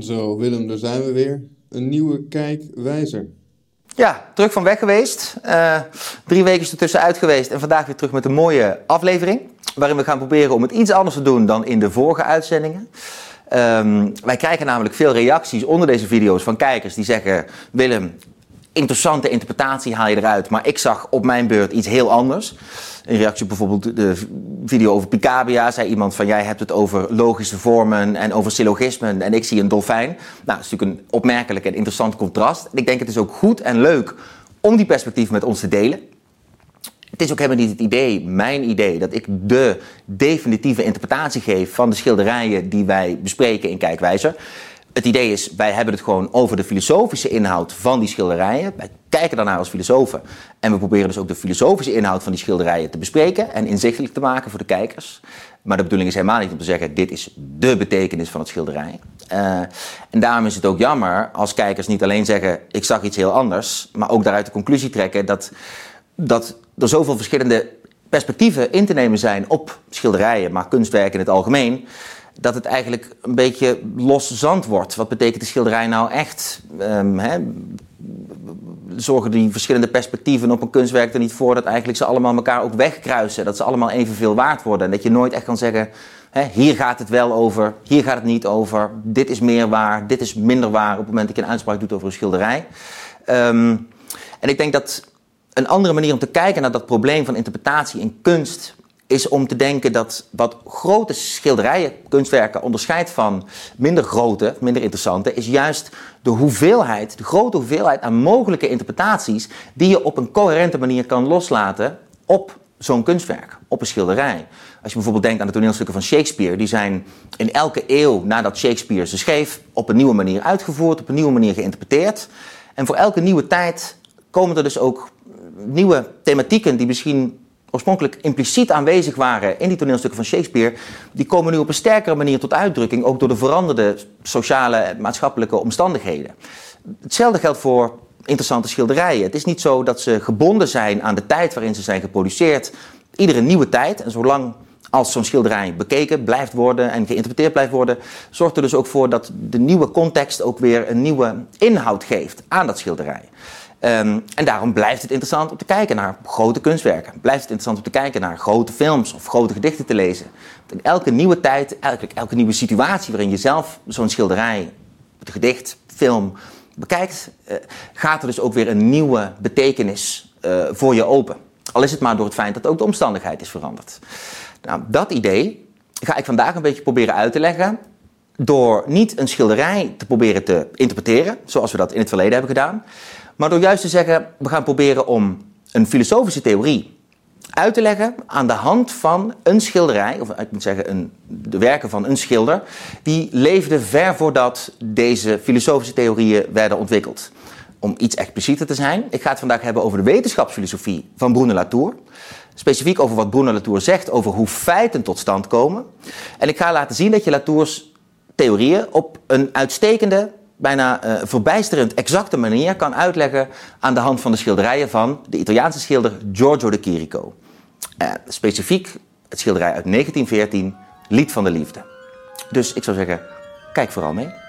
Zo, Willem, daar zijn we weer. Een nieuwe kijkwijzer. Ja, terug van weg geweest. Uh, drie weken is er tussenuit geweest en vandaag weer terug met een mooie aflevering. Waarin we gaan proberen om het iets anders te doen dan in de vorige uitzendingen. Um, wij krijgen namelijk veel reacties onder deze video's van kijkers die zeggen: Willem, interessante interpretatie haal je eruit, maar ik zag op mijn beurt iets heel anders. In reactie op bijvoorbeeld de video over Picabia zei iemand van jij hebt het over logische vormen en over syllogismen en ik zie een dolfijn. Nou, dat is natuurlijk een opmerkelijk en interessant contrast. Ik denk het is ook goed en leuk om die perspectieven met ons te delen. Het is ook helemaal niet het idee, mijn idee, dat ik de definitieve interpretatie geef van de schilderijen die wij bespreken in Kijkwijzer. Het idee is, wij hebben het gewoon over de filosofische inhoud van die schilderijen. Wij kijken daarnaar als filosofen. En we proberen dus ook de filosofische inhoud van die schilderijen te bespreken en inzichtelijk te maken voor de kijkers. Maar de bedoeling is helemaal niet om te zeggen, dit is de betekenis van het schilderij. Uh, en daarom is het ook jammer als kijkers niet alleen zeggen, ik zag iets heel anders, maar ook daaruit de conclusie trekken dat, dat er zoveel verschillende perspectieven in te nemen zijn op schilderijen, maar kunstwerken in het algemeen dat het eigenlijk een beetje los zand wordt. Wat betekent de schilderij nou echt? Um, zorgen die verschillende perspectieven op een kunstwerk er niet voor dat eigenlijk ze allemaal elkaar ook wegkruisen? Dat ze allemaal evenveel waard worden. En dat je nooit echt kan zeggen: hier gaat het wel over, hier gaat het niet over. Dit is meer waar, dit is minder waar op het moment dat je een uitspraak doet over een schilderij. Um, en ik denk dat een andere manier om te kijken naar dat probleem van interpretatie in kunst is om te denken dat wat grote schilderijen, kunstwerken onderscheidt van minder grote, minder interessante, is juist de hoeveelheid, de grote hoeveelheid aan mogelijke interpretaties die je op een coherente manier kan loslaten op zo'n kunstwerk, op een schilderij. Als je bijvoorbeeld denkt aan de toneelstukken van Shakespeare, die zijn in elke eeuw nadat Shakespeare ze schreef op een nieuwe manier uitgevoerd, op een nieuwe manier geïnterpreteerd. En voor elke nieuwe tijd komen er dus ook nieuwe thematieken die misschien oorspronkelijk impliciet aanwezig waren in die toneelstukken van Shakespeare, die komen nu op een sterkere manier tot uitdrukking, ook door de veranderde sociale en maatschappelijke omstandigheden. Hetzelfde geldt voor interessante schilderijen. Het is niet zo dat ze gebonden zijn aan de tijd waarin ze zijn geproduceerd. Iedere nieuwe tijd, en zolang als zo'n schilderij bekeken blijft worden en geïnterpreteerd blijft worden, zorgt er dus ook voor dat de nieuwe context ook weer een nieuwe inhoud geeft aan dat schilderij. Um, en daarom blijft het interessant om te kijken naar grote kunstwerken. Blijft het interessant om te kijken naar grote films of grote gedichten te lezen. In elke nieuwe tijd, elke, elke nieuwe situatie waarin je zelf zo'n schilderij, het gedicht, film bekijkt, uh, gaat er dus ook weer een nieuwe betekenis uh, voor je open. Al is het maar door het feit dat ook de omstandigheid is veranderd. Nou, dat idee ga ik vandaag een beetje proberen uit te leggen door niet een schilderij te proberen te interpreteren, zoals we dat in het verleden hebben gedaan, maar door juist te zeggen, we gaan proberen om een filosofische theorie uit te leggen aan de hand van een schilderij, of ik moet zeggen een, de werken van een schilder, die leefde ver voordat deze filosofische theorieën werden ontwikkeld. Om iets explicieter te zijn, ik ga het vandaag hebben over de wetenschapsfilosofie van Bruno Latour. Specifiek over wat Bruno Latour zegt over hoe feiten tot stand komen. En ik ga laten zien dat je Latours theorieën op een uitstekende, bijna uh, verbijsterend exacte manier kan uitleggen aan de hand van de schilderijen van de Italiaanse schilder Giorgio de Chirico. Uh, specifiek het schilderij uit 1914, Lied van de Liefde. Dus ik zou zeggen, kijk vooral mee.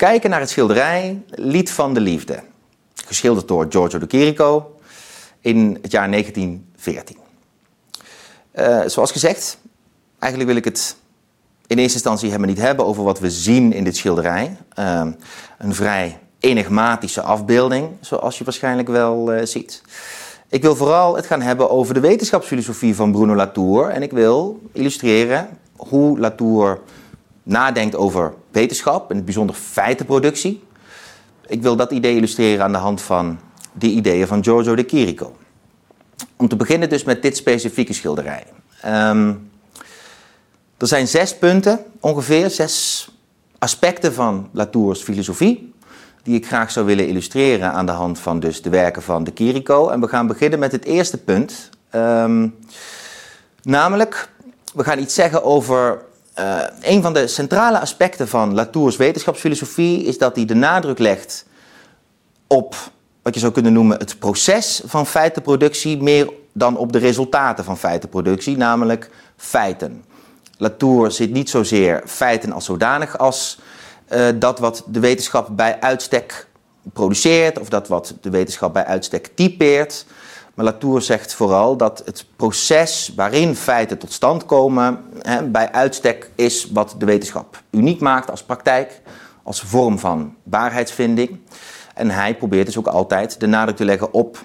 Kijken naar het schilderij Lied van de Liefde. Geschilderd door Giorgio de Chirico in het jaar 1914. Uh, zoals gezegd, eigenlijk wil ik het in eerste instantie helemaal niet hebben over wat we zien in dit schilderij. Uh, een vrij enigmatische afbeelding, zoals je waarschijnlijk wel uh, ziet. Ik wil vooral het gaan hebben over de wetenschapsfilosofie van Bruno Latour. En ik wil illustreren hoe Latour nadenkt over wetenschap, in het bijzonder feitenproductie. Ik wil dat idee illustreren aan de hand van die ideeën van Giorgio de Chirico. Om te beginnen dus met dit specifieke schilderij. Um, er zijn zes punten, ongeveer zes aspecten van Latours filosofie, die ik graag zou willen illustreren aan de hand van dus de werken van de Kiriko. En we gaan beginnen met het eerste punt. Ehm, namelijk, we gaan iets zeggen over uh, een van de centrale aspecten van Latour's wetenschapsfilosofie is dat hij de nadruk legt op wat je zou kunnen noemen het proces van feitenproductie, meer dan op de resultaten van feitenproductie, namelijk feiten. Latour zit niet zozeer feiten als zodanig als uh, dat wat de wetenschap bij uitstek produceert of dat wat de wetenschap bij uitstek typeert. Maar Latour zegt vooral dat het proces waarin feiten tot stand komen hè, bij uitstek is wat de wetenschap uniek maakt als praktijk, als vorm van waarheidsvinding. En hij probeert dus ook altijd de nadruk te leggen op,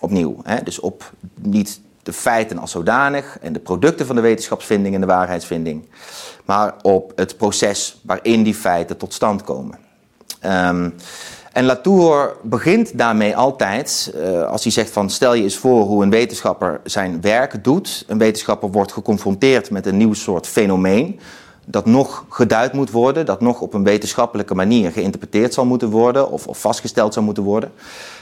opnieuw, hè, dus op niet de feiten als zodanig en de producten van de wetenschapsvinding en de waarheidsvinding, maar op het proces waarin die feiten tot stand komen. Um, en Latour begint daarmee altijd, uh, als hij zegt van stel je eens voor hoe een wetenschapper zijn werk doet. Een wetenschapper wordt geconfronteerd met een nieuw soort fenomeen dat nog geduid moet worden, dat nog op een wetenschappelijke manier geïnterpreteerd zal moeten worden of, of vastgesteld zal moeten worden.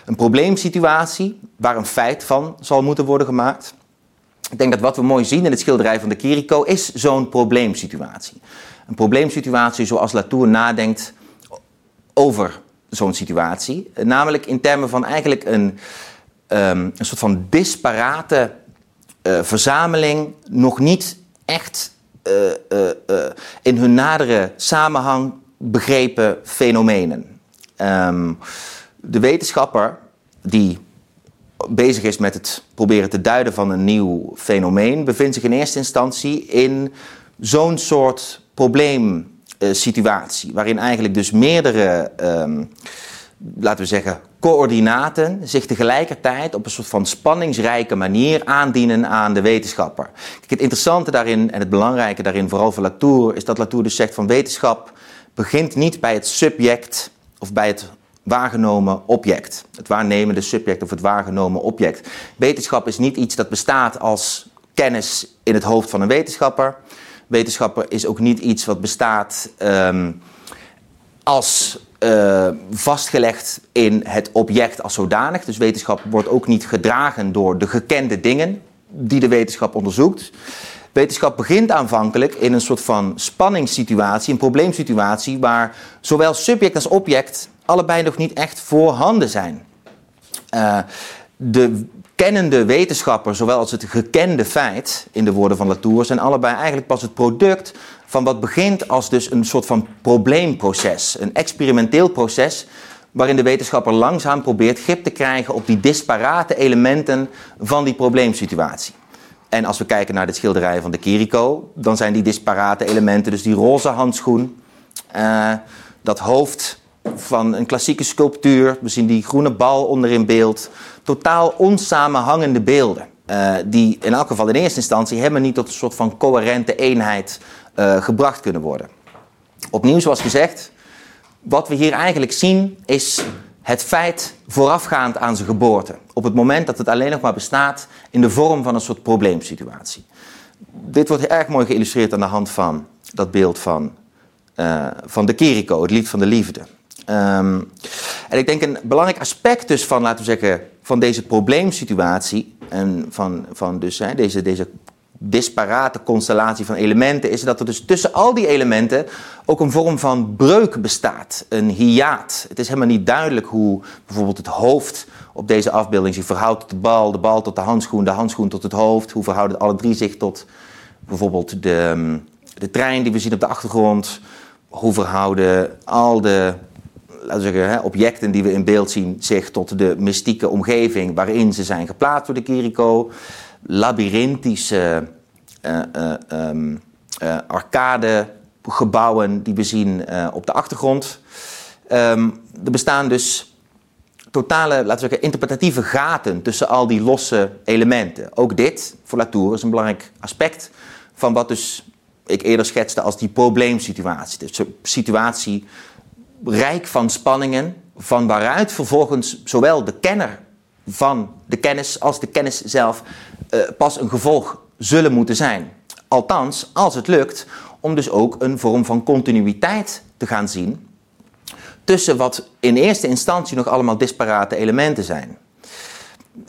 Een probleemsituatie waar een feit van zal moeten worden gemaakt. Ik denk dat wat we mooi zien in het schilderij van de Kiriko is zo'n probleemsituatie. Een probleemsituatie zoals Latour nadenkt over zo'n situatie. Namelijk in termen van eigenlijk een, um, een soort van disparate uh, verzameling, nog niet echt uh, uh, in hun nadere samenhang begrepen fenomenen. Um, de wetenschapper die bezig is met het proberen te duiden van een nieuw fenomeen, bevindt zich in eerste instantie in zo'n soort probleem uh, situatie. Waarin eigenlijk dus meerdere, um, laten we zeggen, coördinaten zich tegelijkertijd op een soort van spanningsrijke manier aandienen aan de wetenschapper. Kijk, het interessante daarin en het belangrijke daarin, vooral voor Latour, is dat Latour dus zegt van wetenschap begint niet bij het subject of bij het waargenomen object. Het waarnemende subject of het waargenomen object. Wetenschap is niet iets dat bestaat als kennis in het hoofd van een wetenschapper. Wetenschapper is ook niet iets wat bestaat um, als uh, vastgelegd in het object als zodanig. Dus wetenschap wordt ook niet gedragen door de gekende dingen die de wetenschap onderzoekt. Wetenschap begint aanvankelijk in een soort van spanningssituatie, een probleemsituatie, waar zowel subject als object allebei nog niet echt voorhanden zijn. Uh, de kennende wetenschapper, zowel als het gekende feit, in de woorden van Latour, zijn allebei eigenlijk pas het product van wat begint als dus een soort van probleemproces. Een experimenteel proces waarin de wetenschapper langzaam probeert grip te krijgen op die disparate elementen van die probleemsituatie. En als we kijken naar de schilderijen van de Kiriko, dan zijn die disparate elementen, dus die roze handschoen, uh, dat hoofd van een klassieke sculptuur, we zien die groene bal onder in beeld, totaal onsamenhangende beelden. Uh, die in elk geval in eerste instantie helemaal niet tot een soort van coherente eenheid uh, gebracht kunnen worden. Opnieuw, zoals gezegd, wat we hier eigenlijk zien is het feit voorafgaand aan zijn geboorte. Op het moment dat het alleen nog maar bestaat in de vorm van een soort probleemsituatie. Dit wordt erg mooi geïllustreerd aan de hand van dat beeld van, uh, van de Kiriko, het lied van de liefde. Um, en ik denk een belangrijk aspect dus van, laten we zeggen, van deze probleemsituatie en van, van dus, hè, deze, deze disparate constellatie van elementen is dat er dus tussen al die elementen ook een vorm van breuk bestaat, een hiaat. Het is helemaal niet duidelijk hoe bijvoorbeeld het hoofd op deze afbeelding zich verhoudt tot de bal, de bal tot de handschoen, de handschoen tot het hoofd. Hoe verhouden alle drie zich tot bijvoorbeeld de, de trein die we zien op de achtergrond? Hoe verhouden al de laten we zeggen, objecten die we in beeld zien zich tot de mystieke omgeving waarin ze zijn geplaatst door de Kiriko. Labyrinthische uh, uh, um, uh, arcadegebouwen die we zien op de achtergrond. Um, er bestaan dus totale, laten we zeggen, interpretatieve gaten tussen al die losse elementen. Ook dit, voor Latour, is een belangrijk aspect van wat dus ik eerder schetste als die probleemsituatie. Dus een situatie rijk van spanningen, van waaruit vervolgens zowel de kenner van de kennis als de kennis zelf uh, pas een gevolg zullen moeten zijn. Althans, als het lukt om dus ook een vorm van continuïteit te gaan zien tussen wat in eerste instantie nog allemaal disparate elementen zijn.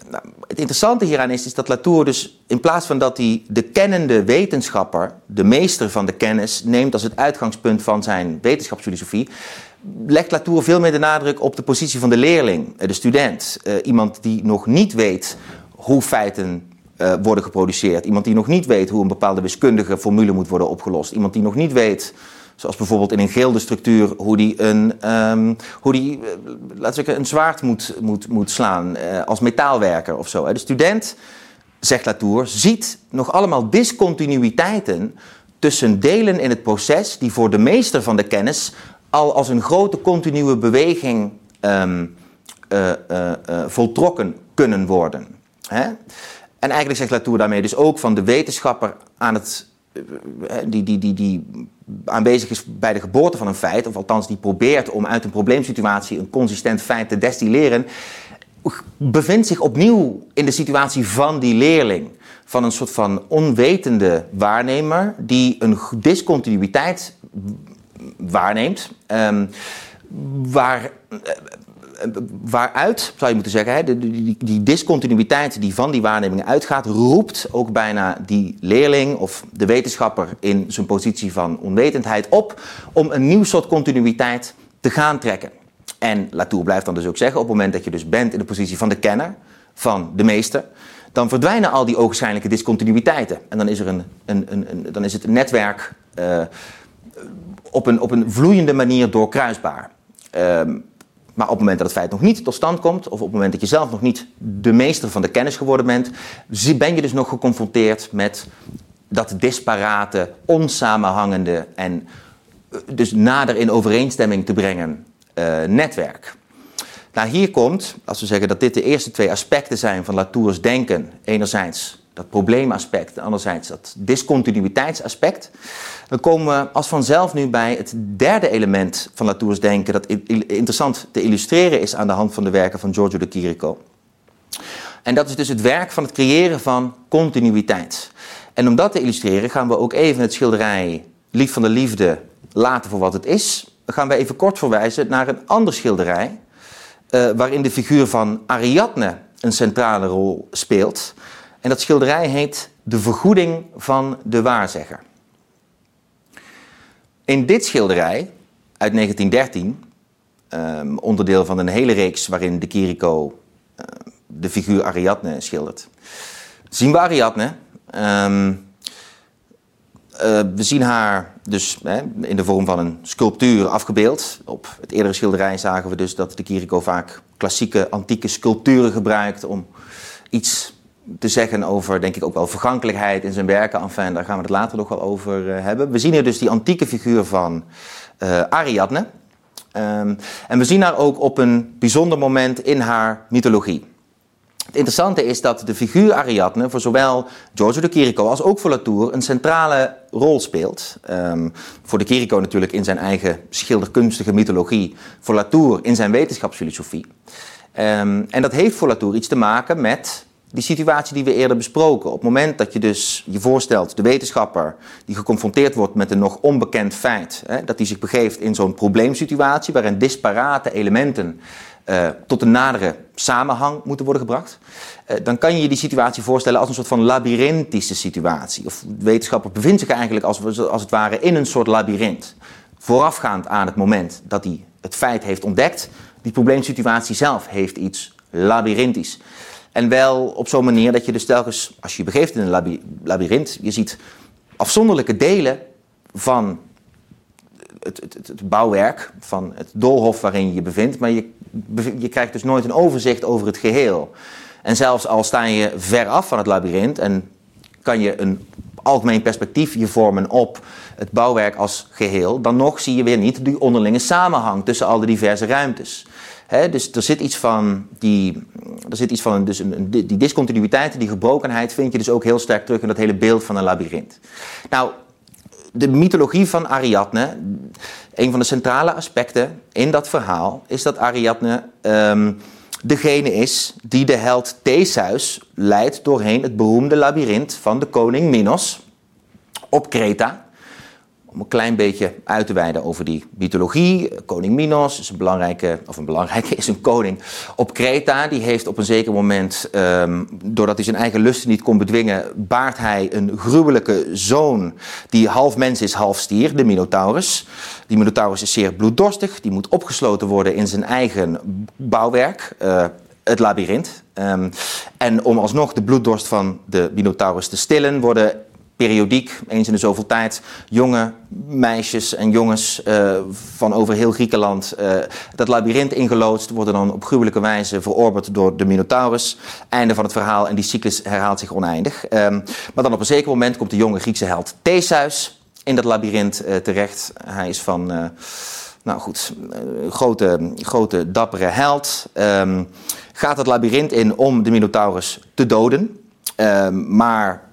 Nou, het interessante hieraan is, is dat Latour dus in plaats van dat hij de kennende wetenschapper, de meester van de kennis, neemt als het uitgangspunt van zijn wetenschapsfilosofie, legt Latour veel meer de nadruk op de positie van de leerling, de student. Uh, iemand die nog niet weet hoe feiten uh, worden geproduceerd. Iemand die nog niet weet hoe een bepaalde wiskundige formule moet worden opgelost. Iemand die nog niet weet Zoals bijvoorbeeld in een gildestructuur hoe die een, um, hoe die, laten we zeggen, een zwaard moet, moet, moet slaan als metaalwerker of zo. De student, zegt Latour, ziet nog allemaal discontinuïteiten tussen delen in het proces die voor de meester van de kennis al als een grote continue beweging um, voltrokken kunnen worden. Hè? En eigenlijk zegt Latour daarmee dus ook van de wetenschapper aan het die, die, die, die aanwezig is bij de geboorte van een feit, of althans die probeert om uit een probleemsituatie een consistent feit te destilleren, bevindt zich opnieuw in de situatie van die leerling. Van een soort van onwetende waarnemer die een discontinuïteit waarneemt. Um, waar waaruit, zou je moeten zeggen, hè, die, die, discontinuïteit die van die waarnemingen uitgaat, roept ook bijna die leerling of de wetenschapper in zijn positie van onwetendheid op om een nieuw soort continuïteit te gaan trekken. En Latour blijft dan dus ook zeggen, op het moment dat je dus bent in de positie van de kenner, van de meester, dan verdwijnen al die ogenschijnlijke discontinuïteiten. En dan is, er een, een, een, dan is het netwerk uh, op, een, op een vloeiende manier doorkruisbaar. Uh, maar op het moment dat het feit nog niet tot stand komt, of op het moment dat je zelf nog niet de meester van de kennis geworden bent, ben je dus nog geconfronteerd met dat disparate, onsamenhangende en eh, dus nader in overeenstemming te brengen uh, netwerk. Nou, hier komt, als we zeggen dat dit de eerste twee aspecten zijn van Latours denken, enerzijds dat probleemaspect en anderzijds dat discontinuïteitsaspect, dan komen we als vanzelf nu bij het derde element van Latours denken, dat interessant te illustreren is aan de hand van de werken van Giorgio de Chirico. En dat is dus het werk van het creëren van continuïteit. En om dat te illustreren gaan we ook even het schilderij Lief van de Liefde laten voor wat het is. Dan gaan we even kort verwijzen naar een ander schilderij, uh, waarin de figuur van Ariadne een centrale rol speelt. En dat schilderij heet De vergoeding van de waarzegger. In dit schilderij uit 1913, um, onderdeel van een hele reeks waarin de Chirico uh, de figuur Ariadne schildert, zien we Ariadne. Um, uh, we zien haar dus in de vorm van een sculptuur afgebeeld. Op het eerdere schilderij zagen we dus dat de Chirico vaak klassieke antieke sculpturen gebruikt om iets te zeggen over, denk ik, ook wel vergankelijkheid in zijn werken. Enfin, daar gaan we het later nog wel over uh, hebben. We zien hier dus die antieke figuur van uh, Ariadne. Um, en we zien haar ook op een bijzonder moment in haar mythologie. Het interessante is dat de figuur Ariadne voor zowel Giorgio de Chirico als ook voor Latour een centrale rol speelt. Um, voor de Chirico natuurlijk in zijn eigen schilderkunstige mythologie, voor Latour in zijn wetenschapsfilosofie. Um, en dat heeft voor Latour iets te maken met die situatie die we eerder besproken. Op het moment dat je dus je voorstelt, de wetenschapper die geconfronteerd wordt met een nog onbekend feit, hè, dat hij zich begeeft in zo'n probleemsituatie waarin disparate elementen uh, tot een nadere samenhang moeten worden gebracht, uh, dan kan je je die situatie voorstellen als een soort van labyrinthische situatie. Of de wetenschapper bevindt zich eigenlijk als, als het ware in een soort labyrint. Voorafgaand aan het moment dat hij het feit heeft ontdekt, die probleemsituatie zelf heeft iets labyrinthisch. En wel op zo'n manier dat je dus telkens, als je je begeeft in een labyrint, je ziet afzonderlijke delen van het, het, het, bouwwerk, van het doolhof waarin je je bevindt, maar je, je krijgt dus nooit een overzicht over het geheel. En zelfs al sta je ver af van het labyrint en kan je een algemeen perspectief je vormen op het bouwwerk als geheel, dan nog zie je weer niet die onderlinge samenhang tussen al de diverse ruimtes dus er zit iets van die, er zit iets van dus een, die discontinuïteit, die gebrokenheid, vind je dus ook heel sterk terug in dat hele beeld van een labyrint. Nou, de mythologie van Ariadne, een van de centrale aspecten in dat verhaal, is dat Ariadne um, degene is die de held Theseus leidt doorheen het beroemde labyrint van de koning Minos op Kreta. Om een klein beetje uit te wijden over die mythologie. Koning Minos is een belangrijke, of een belangrijke, is een koning op Kreta. Die heeft op een zeker moment, um, doordat hij zijn eigen lusten niet kon bedwingen, baart hij een gruwelijke zoon die half mens is, half stier, de Minotaurus. Die Minotaurus is zeer bloeddorstig, die moet opgesloten worden in zijn eigen bouwwerk. Uh, het labyrint. Um, en om alsnog de bloeddorst van de Minotaurus te stillen, worden periodiek, eens in de zoveel tijd, jonge meisjes en jongens uh, van over heel Griekenland uh, dat labyrint ingeloodst, worden dan op gruwelijke wijze verorberd door de Minotaurus. Einde van het verhaal en die cyclus herhaalt zich oneindig. Um, maar dan op een zeker moment komt de jonge Griekse held Theseus in dat labyrint uh, terecht. Hij is van, nou goed, grote, grote dappere held. Um, gaat het labyrint in om de Minotaurus te doden. Um, maar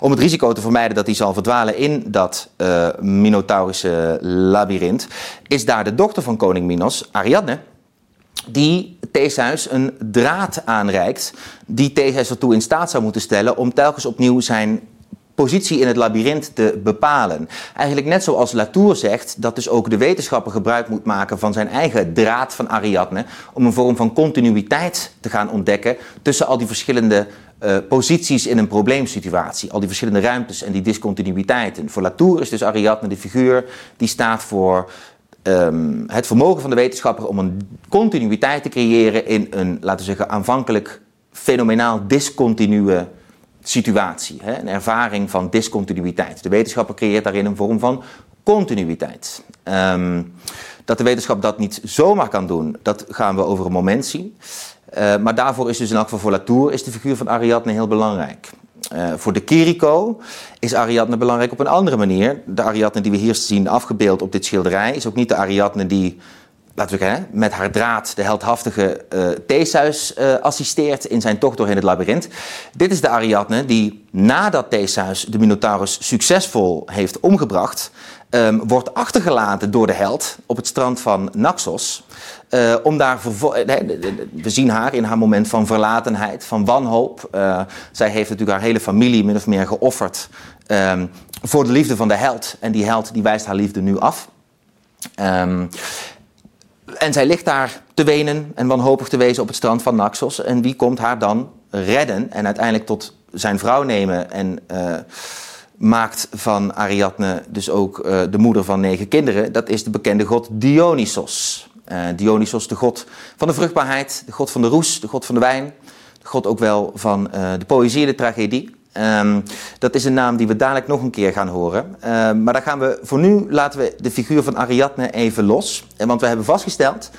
om het risico te vermijden dat hij zal verdwalen in dat uh, Minotaurische labyrint, is daar de dochter van koning Minos, Ariadne, die Theseus een draad aanreikt, die Theseus ertoe in staat zou moeten stellen om telkens opnieuw zijn positie in het labyrint te bepalen. Eigenlijk net zoals Latour zegt dat dus ook de wetenschapper gebruik moet maken van zijn eigen draad van Ariadne om een vorm van continuïteit te gaan ontdekken tussen al die verschillende uh, posities in een probleemsituatie. Al die verschillende ruimtes en die discontinuïteiten. Voor Latour is dus Ariadne de figuur die staat voor um, het vermogen van de wetenschapper om een continuïteit te creëren in een, laten we zeggen, aanvankelijk fenomenaal discontinue situatie. Hè? Een ervaring van discontinuïteit. De wetenschapper creëert daarin een vorm van continuïteit. Um, dat de wetenschap dat niet zomaar kan doen, dat gaan we over een moment zien. Uh, maar daarvoor is dus in elk geval voor Latour is de figuur van Ariadne heel belangrijk. Uh, voor de Kiriko is Ariadne belangrijk op een andere manier. De Ariadne die we hier zien afgebeeld op dit schilderij is ook niet de Ariadne die laten we zeggen, met haar draad de heldhaftige uh, Theseus uh, assisteert in zijn tocht doorheen het labyrint. Dit is de Ariadne die nadat Theseus de Minotaurus succesvol heeft omgebracht, um, wordt achtergelaten door de held op het strand van Naxos. Uh, om daar we zien haar in haar moment van verlatenheid, van wanhoop. zij heeft natuurlijk haar hele familie min of meer geofferd um, voor de liefde van de held. En die held die wijst haar liefde nu af. Um, en zij ligt daar te wenen en wanhopig te wezen op het strand van Naxos. En wie komt haar dan redden en uiteindelijk tot zijn vrouw nemen en uh, maakt van Ariadne dus ook uh, de moeder van negen kinderen? Dat is de bekende god Dionysos. Uh, Dionysos, de god van de vruchtbaarheid, de god van de roes, de god van de wijn, de god ook wel van de poëzie de tragedie. Um, dat is een naam die we dadelijk nog een keer gaan horen. Uh, maar dan gaan we voor nu laten we de figuur van Ariadne even los. Eh, want we hebben vastgesteld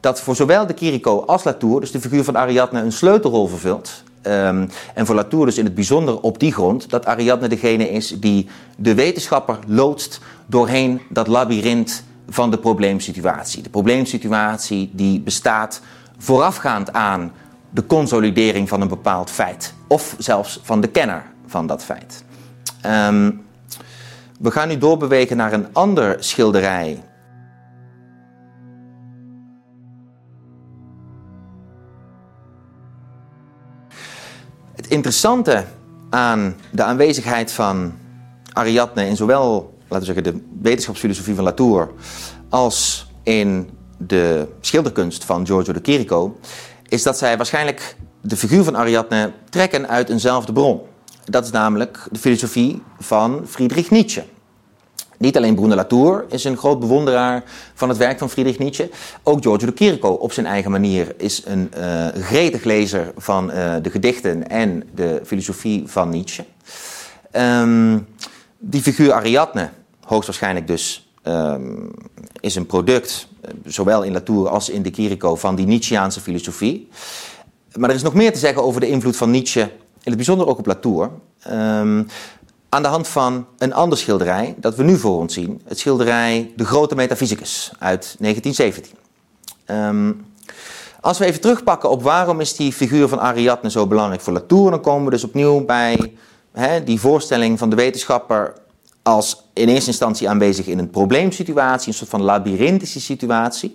dat voor zowel de Kiriko als Latour, dus de figuur van Ariadne, een sleutelrol vervult. Um, en voor Latour dus in het bijzonder op die grond dat Ariadne degene is die de wetenschapper loodst doorheen dat labyrint van de probleemsituatie. De probleemsituatie die bestaat voorafgaand aan de consolidering van een bepaald feit. Of zelfs van de kenner van dat feit. Um, we gaan nu doorbewegen naar een ander schilderij. Het interessante aan de aanwezigheid van Ariadne in zowel laten we zeggen, de wetenschapsfilosofie van Latour als in de schilderkunst van Giorgio de Chirico is dat zij waarschijnlijk de figuur van Ariadne trekken uit eenzelfde bron. Dat is namelijk de filosofie van Friedrich Nietzsche. Niet alleen Bruno Latour is een groot bewonderaar van het werk van Friedrich Nietzsche. Ook Giorgio de Chirico op zijn eigen manier is een uh, gretig lezer van uh, de gedichten en de filosofie van Nietzsche. Um, die figuur Ariadne, hoogstwaarschijnlijk dus, um, is een product zowel in Latour als in de Chirico, van die Nietzscheaanse filosofie. Maar er is nog meer te zeggen over de invloed van Nietzsche, in het bijzonder ook op Latour. Um, aan de hand van een ander schilderij dat we nu voor ons zien. Het schilderij De Grote Metafysicus uit 1917. Um, ehm, als we even terugpakken op waarom is die figuur van Ariadne zo belangrijk voor Latour, dan komen we dus opnieuw bij die voorstelling van de wetenschapper als in eerste instantie aanwezig in een probleemsituatie, een soort van labyrinthische situatie.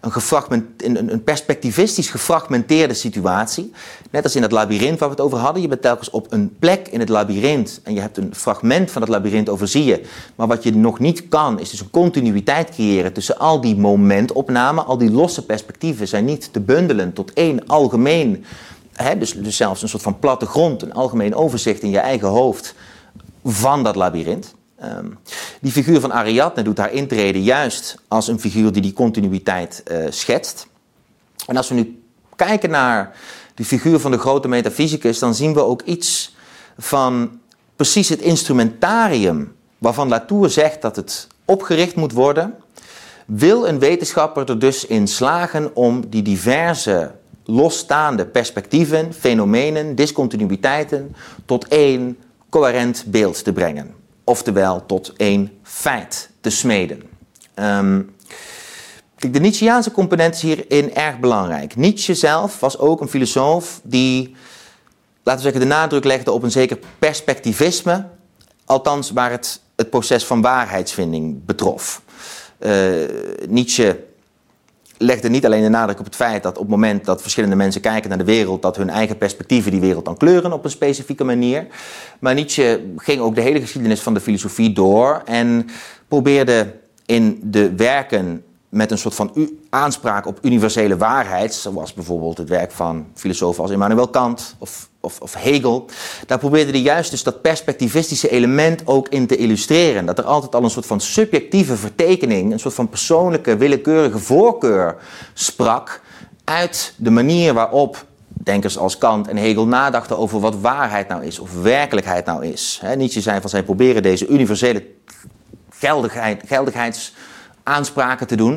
Een, een, perspectivistisch gefragmenteerde situatie. Net als in het labyrint waar we het over hadden. Je bent telkens op een plek in het labyrint en je hebt een fragment van het labyrint overzie je. Maar wat je nog niet kan, is dus een continuïteit creëren tussen al die momentopnamen. Al die losse perspectieven zijn niet te bundelen tot één algemeen, hè, dus, dus zelfs een soort van plattegrond, een algemeen overzicht in je eigen hoofd van dat labyrint. Ehm, die figuur van Ariadne doet haar intrede juist als een figuur die die continuïteit uh, schetst. En als we nu kijken naar de figuur van de grote metafysicus, dan zien we ook iets van precies het instrumentarium waarvan Latour zegt dat het opgericht moet worden. Wil een wetenschapper er dus in slagen om die diverse losstaande perspectieven, fenomenen, discontinuïteiten tot één coherent beeld te brengen oftewel tot één feit te smeden. Um, de Nietzscheaanse component is hierin erg belangrijk. Nietzsche zelf was ook een filosoof die, laten we zeggen, de nadruk legde op een zeker perspectivisme, althans waar het het proces van waarheidsvinding betrof. Uh, Nietzsche legde niet alleen de nadruk op het feit dat op het moment dat verschillende mensen kijken naar de wereld, dat hun eigen perspectieven die wereld dan kleuren op een specifieke manier. Maar Nietzsche ging ook de hele geschiedenis van de filosofie door en probeerde in de werken met een soort van aanspraak op universele waarheid, zoals bijvoorbeeld het werk van filosofen als Immanuel Kant of, of, of, Hegel, daar probeerde hij juist dus dat perspectivistische element ook in te illustreren. Dat er altijd al een soort van subjectieve vertekening, een soort van persoonlijke, willekeurige voorkeur sprak uit de manier waarop denkers als Kant en Hegel nadachten over wat waarheid nou is of werkelijkheid nou is. He, Nietzsche zei van zij proberen deze universele geldigheid, geldigheids aanspraken te doen.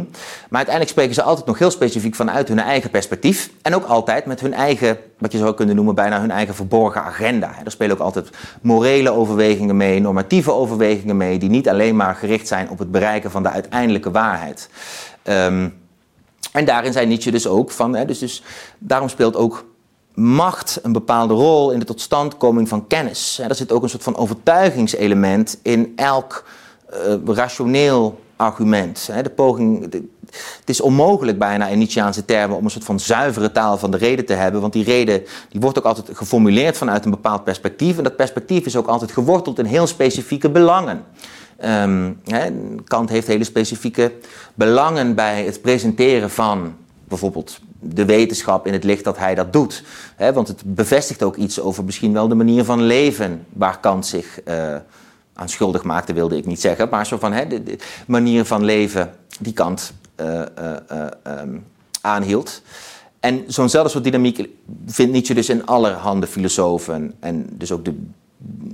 Maar uiteindelijk spreken ze altijd nog heel specifiek vanuit hun eigen perspectief. En ook altijd met hun eigen, wat je zou kunnen noemen, bijna hun eigen verborgen agenda. Er spelen ook altijd morele overwegingen mee, normatieve overwegingen mee, die niet alleen maar gericht zijn op het bereiken van de uiteindelijke waarheid. Um, en daarin zei Nietzsche dus ook van, hè, dus, dus daarom speelt ook macht een bepaalde rol in de totstandkoming van kennis. Er zit ook een soort van overtuigingselement in elk uh, rationeel argument. De poging, het is onmogelijk bijna in Nietzscheaanse termen om een soort van zuivere taal van de reden te hebben. Want die reden die wordt ook altijd geformuleerd vanuit een bepaald perspectief. En dat perspectief is ook altijd geworteld in heel specifieke belangen. Um, Kant heeft hele specifieke belangen bij het presenteren van bijvoorbeeld de wetenschap in het licht dat hij dat doet. want het bevestigt ook iets over misschien wel de manier van leven waar Kant zich uh, aan schuldig maakte, wilde ik niet zeggen. Maar zo van hè, de, manier van leven die Kant uh, um, aanhield. En zo'nzelfde soort dynamiek vindt Nietzsche dus in allerhande filosofen. En dus ook de,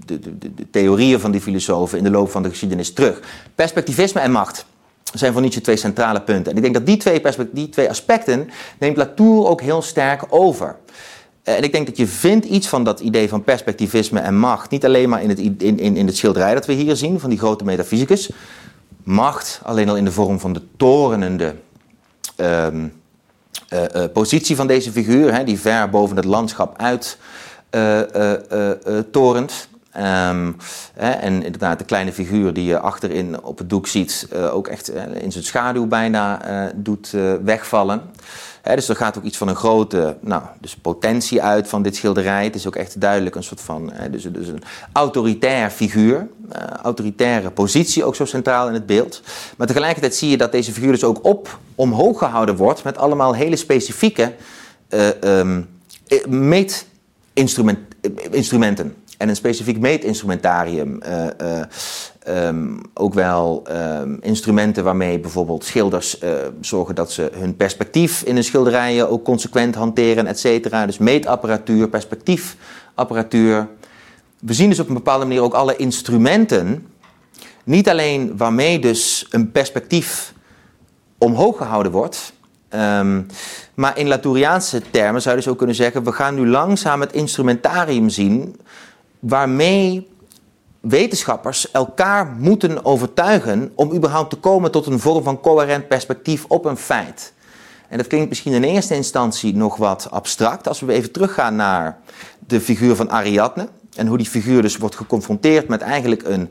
de, de, de, theorieën van die filosofen in de loop van de geschiedenis terug. Perspectivisme en macht zijn voor Nietzsche twee centrale punten. En ik denk dat die twee, die twee aspecten neemt Latour ook heel sterk over. En ik denk dat je vindt iets van dat idee van perspectivisme en macht. Niet alleen maar in het, in, in, in het schilderij dat we hier zien van die grote metafysicus. Macht alleen al in de vorm van de torenende um, uh, uh, positie van deze figuur. Hè, die ver boven het landschap uit torent. Um, hè, en inderdaad, de kleine figuur die je achterin op het doek ziet, ook echt in zijn schaduw bijna doet wegvallen dus er gaat ook iets van een grote nou, dus potentie uit van dit schilderij. Het is ook echt duidelijk een soort van dus, dus een autoritair figuur. Autoritaire positie ook zo centraal in het beeld. Maar tegelijkertijd zie je dat deze figuur dus ook op omhoog gehouden wordt met allemaal hele specifieke um, meetinstrumenten en een specifiek meetinstrumentarium. Uh, uh, um, ook wel um, instrumenten waarmee bijvoorbeeld schilders uh, zorgen dat ze hun perspectief in hun schilderijen ook consequent hanteren, et cetera. Dus meetapparatuur, perspectiefapparatuur. We zien dus op een bepaalde manier ook alle instrumenten, niet alleen waarmee dus een perspectief omhoog gehouden wordt, um, maar in Latouriaanse termen zou je dus ook kunnen zeggen: we gaan nu langzaam het instrumentarium zien waarmee wetenschappers elkaar moeten overtuigen om überhaupt te komen tot een vorm van coherent perspectief op een feit. En dat klinkt misschien in eerste instantie nog wat abstract. Als we even teruggaan naar de figuur van Ariadne en hoe die figuur dus wordt geconfronteerd met eigenlijk een,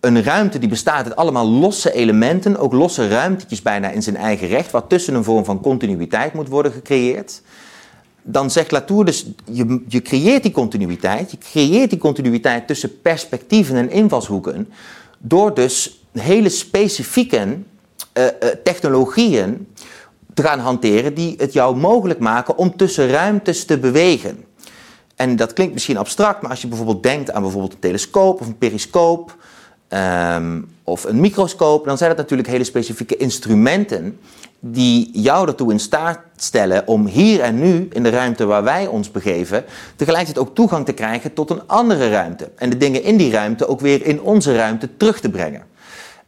een ruimte die bestaat uit allemaal losse elementen, ook losse ruimtetjes bijna in zijn eigen recht, wat tussen een vorm van continuïteit moet worden gecreëerd. Dan zegt Latour dus, je, je creëert die continuïteit, je creëert die continuïteit tussen perspectieven en invalshoeken, door dus hele specifieke uh, uh, technologieën te gaan hanteren die het jou mogelijk maken om tussen ruimtes te bewegen. En dat klinkt misschien abstract, maar als je bijvoorbeeld denkt aan bijvoorbeeld een telescoop of een periscoop um, of een microscoop, dan zijn dat natuurlijk hele specifieke instrumenten die jou ertoe in staat stellen om hier en nu in de ruimte waar wij ons begeven, tegelijkertijd ook toegang te krijgen tot een andere ruimte. En de dingen in die ruimte ook weer in onze ruimte terug te brengen.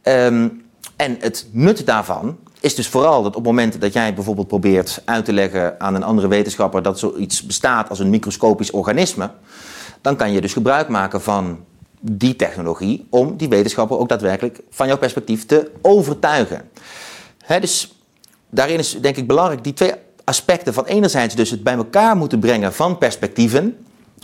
Um, en het nut daarvan is dus vooral dat op het moment dat jij bijvoorbeeld probeert uit te leggen aan een andere wetenschapper dat zoiets bestaat als een microscopisch organisme, dan kan je dus gebruik maken van die technologie om die wetenschapper ook daadwerkelijk van jouw perspectief te overtuigen. dus daarin is denk ik belangrijk die twee aspecten van enerzijds dus het bij elkaar moeten brengen van perspectieven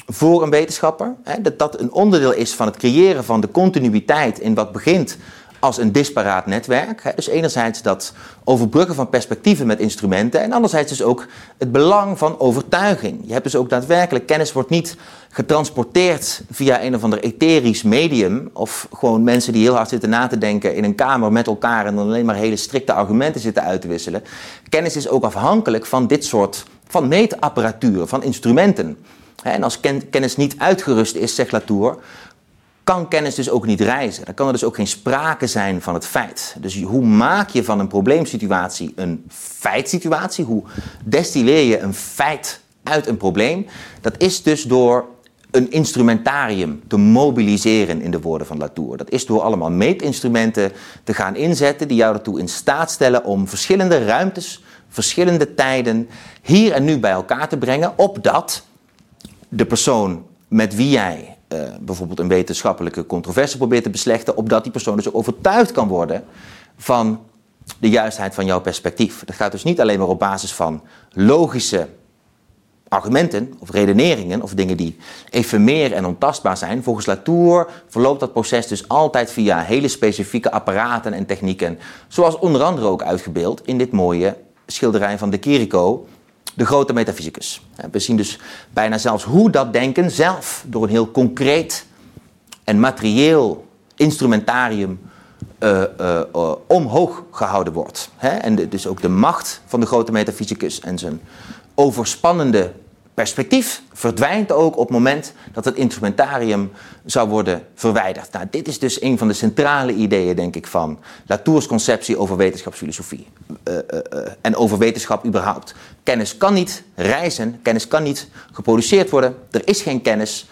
voor een wetenschapper. dat dat een onderdeel is van het creëren van de continuïteit in wat begint als een disparaat netwerk. Dus enerzijds dat overbruggen van perspectieven met instrumenten en anderzijds dus ook het belang van overtuiging. Je hebt dus ook daadwerkelijk, kennis wordt niet getransporteerd via een of ander etherisch medium of gewoon mensen die heel hard zitten na te denken in een kamer met elkaar en dan alleen maar hele strikte argumenten zitten uit te wisselen. Kennis is ook afhankelijk van dit soort van meetapparatuur, van instrumenten. En als kennis niet uitgerust is, zegt Latour, kan kennis dus ook niet reizen. Dan kan er dus ook geen sprake zijn van het feit. Dus hoe maak je van een probleemsituatie een feitsituatie? Hoe destilleer je een feit uit een probleem? Dat is dus door een instrumentarium te mobiliseren in de woorden van Latour. Dat is door allemaal meetinstrumenten te gaan inzetten die jou ertoe in staat stellen om verschillende ruimtes, verschillende tijden hier en nu bij elkaar te brengen, opdat de persoon met wie jij bijvoorbeeld een wetenschappelijke controverse probeert te beslechten, opdat die persoon dus overtuigd kan worden van de juistheid van jouw perspectief. Dat gaat dus niet alleen maar op basis van logische argumenten of redeneringen of dingen die efemeer en ontastbaar zijn. Volgens Latour verloopt dat proces dus altijd via hele specifieke apparaten en technieken, zoals onder andere ook uitgebeeld in dit mooie schilderij van de Chirico, de grote metafysicus. We zien dus bijna zelfs hoe dat denken zelf door een heel concreet en materieel instrumentarium uh, uh, uh, omhoog gehouden wordt. En dus ook de macht van de grote metafysicus en zijn overspannende perspectief verdwijnt ook op het moment dat het instrumentarium zou worden verwijderd. Nou, dit is dus een van de centrale ideeën, denk ik, van Latours conceptie over wetenschapsfilosofie uh, uh, uh, en over wetenschap überhaupt. Kennis kan niet reizen, kennis kan niet geproduceerd worden, er is geen kennis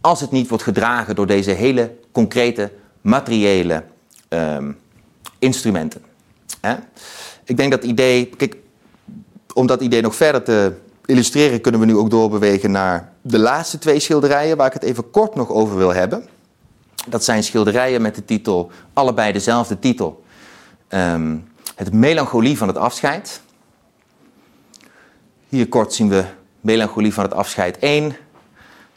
als het niet wordt gedragen door deze hele concrete, materiële ehm, instrumenten. Ik denk dat idee, kijk, om dat idee nog verder te illustreren kunnen we nu ook doorbewegen naar de laatste twee schilderijen waar ik het even kort nog over wil hebben. Dat zijn schilderijen met de titel, allebei dezelfde titel. Um, het melancholie van het afscheid. Hier kort zien we melancholie van het afscheid 1.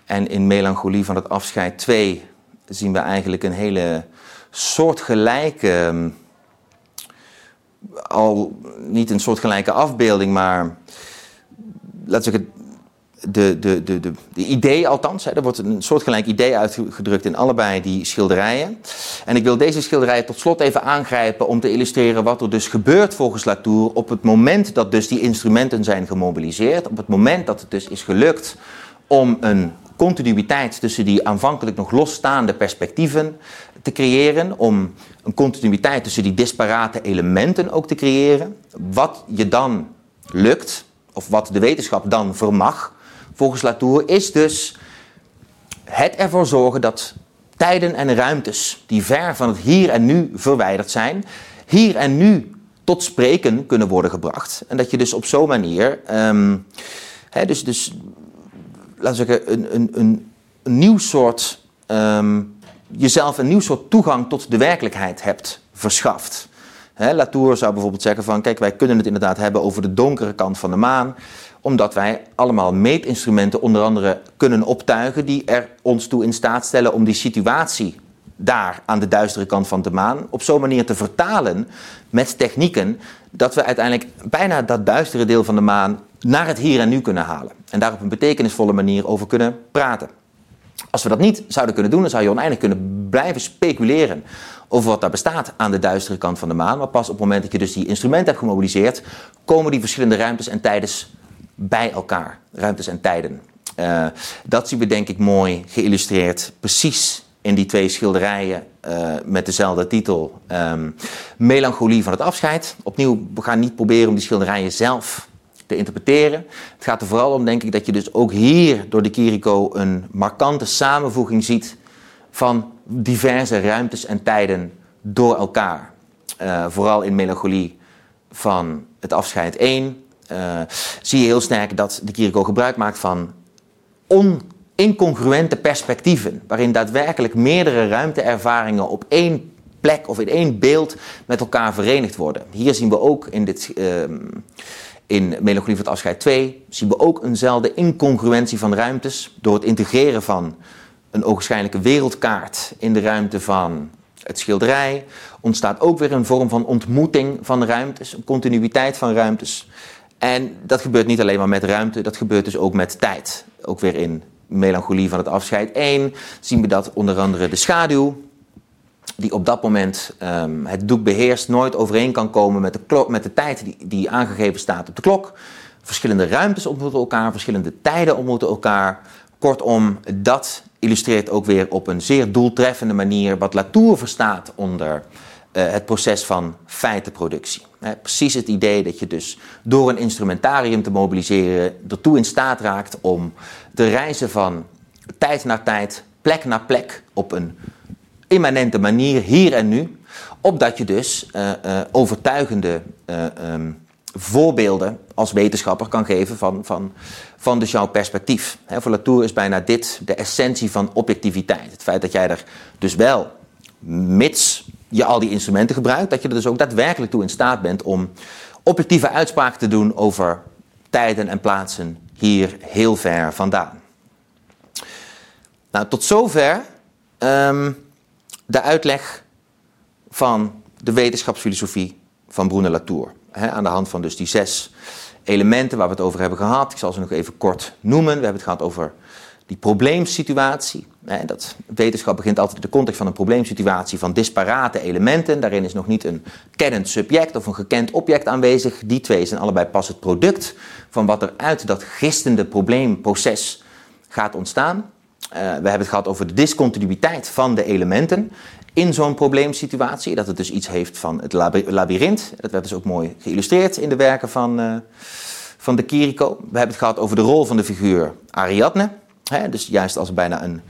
En in melancholie van het afscheid 2 zien we eigenlijk een hele soortgelijke, ehm, al niet een soortgelijke afbeelding, maar laten we de, de, de, de idee althans, hè, er wordt een soortgelijk idee uitgedrukt in allebei die schilderijen. En ik wil deze schilderijen tot slot even aangrijpen om te illustreren wat er dus gebeurt volgens Latour op het moment dat dus die instrumenten zijn gemobiliseerd, op het moment dat het dus is gelukt om een continuïteit tussen die aanvankelijk nog losstaande perspectieven te creëren, om een continuïteit tussen die disparate elementen ook te creëren. Wat je dan lukt, of wat de wetenschap dan vermag, volgens Latour, is dus het ervoor zorgen dat tijden en ruimtes die ver van het hier en nu verwijderd zijn, hier en nu tot spreken kunnen worden gebracht. En dat je dus op zo'n manier, um, dus, dus laten we zeggen, een, een, een, nieuw soort, um, jezelf een nieuw soort toegang tot de werkelijkheid hebt verschaft. Latour zou bijvoorbeeld zeggen van, kijk, wij kunnen het inderdaad hebben over de donkere kant van de maan, omdat wij allemaal meetinstrumenten onder andere kunnen optuigen die er ons toe in staat stellen om die situatie daar aan de duistere kant van de maan op zo'n manier te vertalen met technieken dat we uiteindelijk bijna dat duistere deel van de maan naar het hier en nu kunnen halen. En daar op een betekenisvolle manier over kunnen praten. Als we dat niet zouden kunnen doen, dan zou je oneindig kunnen blijven speculeren over wat daar bestaat aan de duistere kant van de maan. Maar pas op het moment dat je dus die instrumenten hebt gemobiliseerd, komen die verschillende ruimtes en tijden bij elkaar. Ruimtes en tijden. Uh, dat zien we denk ik mooi geïllustreerd, precies in die twee schilderijen uh, met dezelfde titel. Um, Melancholie van het afscheid. Opnieuw, we gaan niet proberen om die schilderijen zelf te interpreteren. Het gaat er vooral om, denk ik, dat je dus ook hier door de Kiriko een markante samenvoeging ziet van diverse ruimtes en tijden door elkaar. Uh, vooral in Melancholie van het afscheid 1 uh, zie je heel sterk dat de Kiriko gebruik maakt van on incongruente perspectieven, waarin daadwerkelijk meerdere ruimteervaringen op één plek of in één beeld met elkaar verenigd worden. Hier zien we ook in, dit, uh, in Melancholie van het Afscheid 2, zien we ook eenzelfde incongruentie van ruimtes door het integreren van een ogenschijnlijke wereldkaart in de ruimte van het schilderij. Ontstaat ook weer een vorm van ontmoeting van ruimtes, een continuïteit van ruimtes. En dat gebeurt niet alleen maar met ruimte, dat gebeurt dus ook met tijd. Ook weer in Melancholie van het Afscheid 1 zien we dat onder andere de schaduw, die op dat moment um, het doek beheerst, nooit overeen kan komen met de, klok, met de tijd die, die aangegeven staat op de klok. Verschillende ruimtes ontmoeten elkaar, verschillende tijden ontmoeten elkaar. Kortom, dat illustreert ook weer op een zeer doeltreffende manier wat Latour verstaat onder uh, het proces van feitenproductie. Precies het idee dat je dus door een instrumentarium te mobiliseren ertoe in staat raakt om te reizen van tijd naar tijd, plek naar plek op een immanente manier, hier en nu, opdat je dus uh, uh, overtuigende um, voorbeelden als wetenschapper kan geven van, van, van dus jouw perspectief. He, voor Latour is bijna dit de essentie van objectiviteit. Het feit dat jij er dus wel, mits je al die instrumenten gebruikt, dat je er dus ook daadwerkelijk toe in staat bent om objectieve uitspraken te doen over tijden en plaatsen hier heel ver vandaan. Nou, tot zover um, de uitleg van de wetenschapsfilosofie van Bruno Latour. Aan de hand van dus die zes elementen waar we het over hebben gehad. Ik zal ze nog even kort noemen. We hebben het gehad over die probleemsituatie. Dat wetenschap begint altijd in de context van een probleemsituatie van disparate elementen. Daarin is nog niet een kennend subject of een gekend object aanwezig. Die twee zijn allebei pas het product van wat er uit dat gistende probleemproces gaat ontstaan. Uh, we hebben het gehad over de discontinuïteit van de elementen in zo'n probleemsituatie. Dat het dus iets heeft van het labyrint. Dat werd dus ook mooi geïllustreerd in de werken van, uh, van de Kiriko. We hebben het gehad over de rol van de figuur Ariadne. Hè, dus juist als bijna een,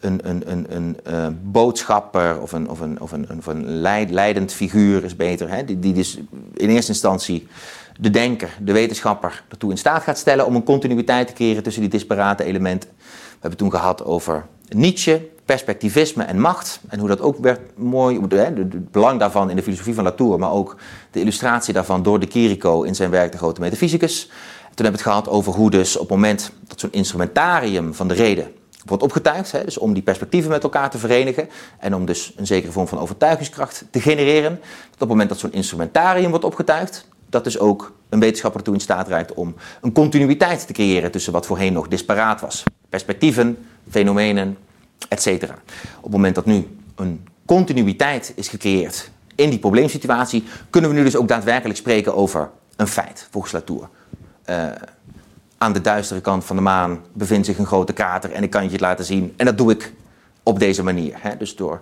een, een, een, een uh, boodschapper of een, of een, of een, een leidend figuur is beter. Hè, die, die dus in eerste instantie de denker, de wetenschapper ertoe in staat gaat stellen om een continuïteit te creëren tussen die disparate elementen. Hebben toen gehad over Nietzsche, perspectivisme en macht. En hoe dat ook werd mooi, het belang daarvan in de filosofie van Latour, maar ook de illustratie daarvan door de Kiriko in zijn werk De Grote Metafysicus. Toen hebben we het gehad over hoe dus op het moment dat zo'n instrumentarium van de reden wordt opgetuigd, hè, dus om die perspectieven met elkaar te verenigen en om dus een zekere vorm van overtuigingskracht te genereren, dat op het moment dat zo'n instrumentarium wordt opgetuigd, dat dus ook een wetenschapper toe in staat reikt om een continuïteit te creëren tussen wat voorheen nog disparaat was. Perspectieven, fenomenen, etc. Op het moment dat nu een continuïteit is gecreëerd in die probleemsituatie, kunnen we nu dus ook daadwerkelijk spreken over een feit, volgens Latour. Uh, aan de duistere kant van de maan bevindt zich een grote krater en ik kan je het laten zien. En dat doe ik op deze manier. Hè? Dus door,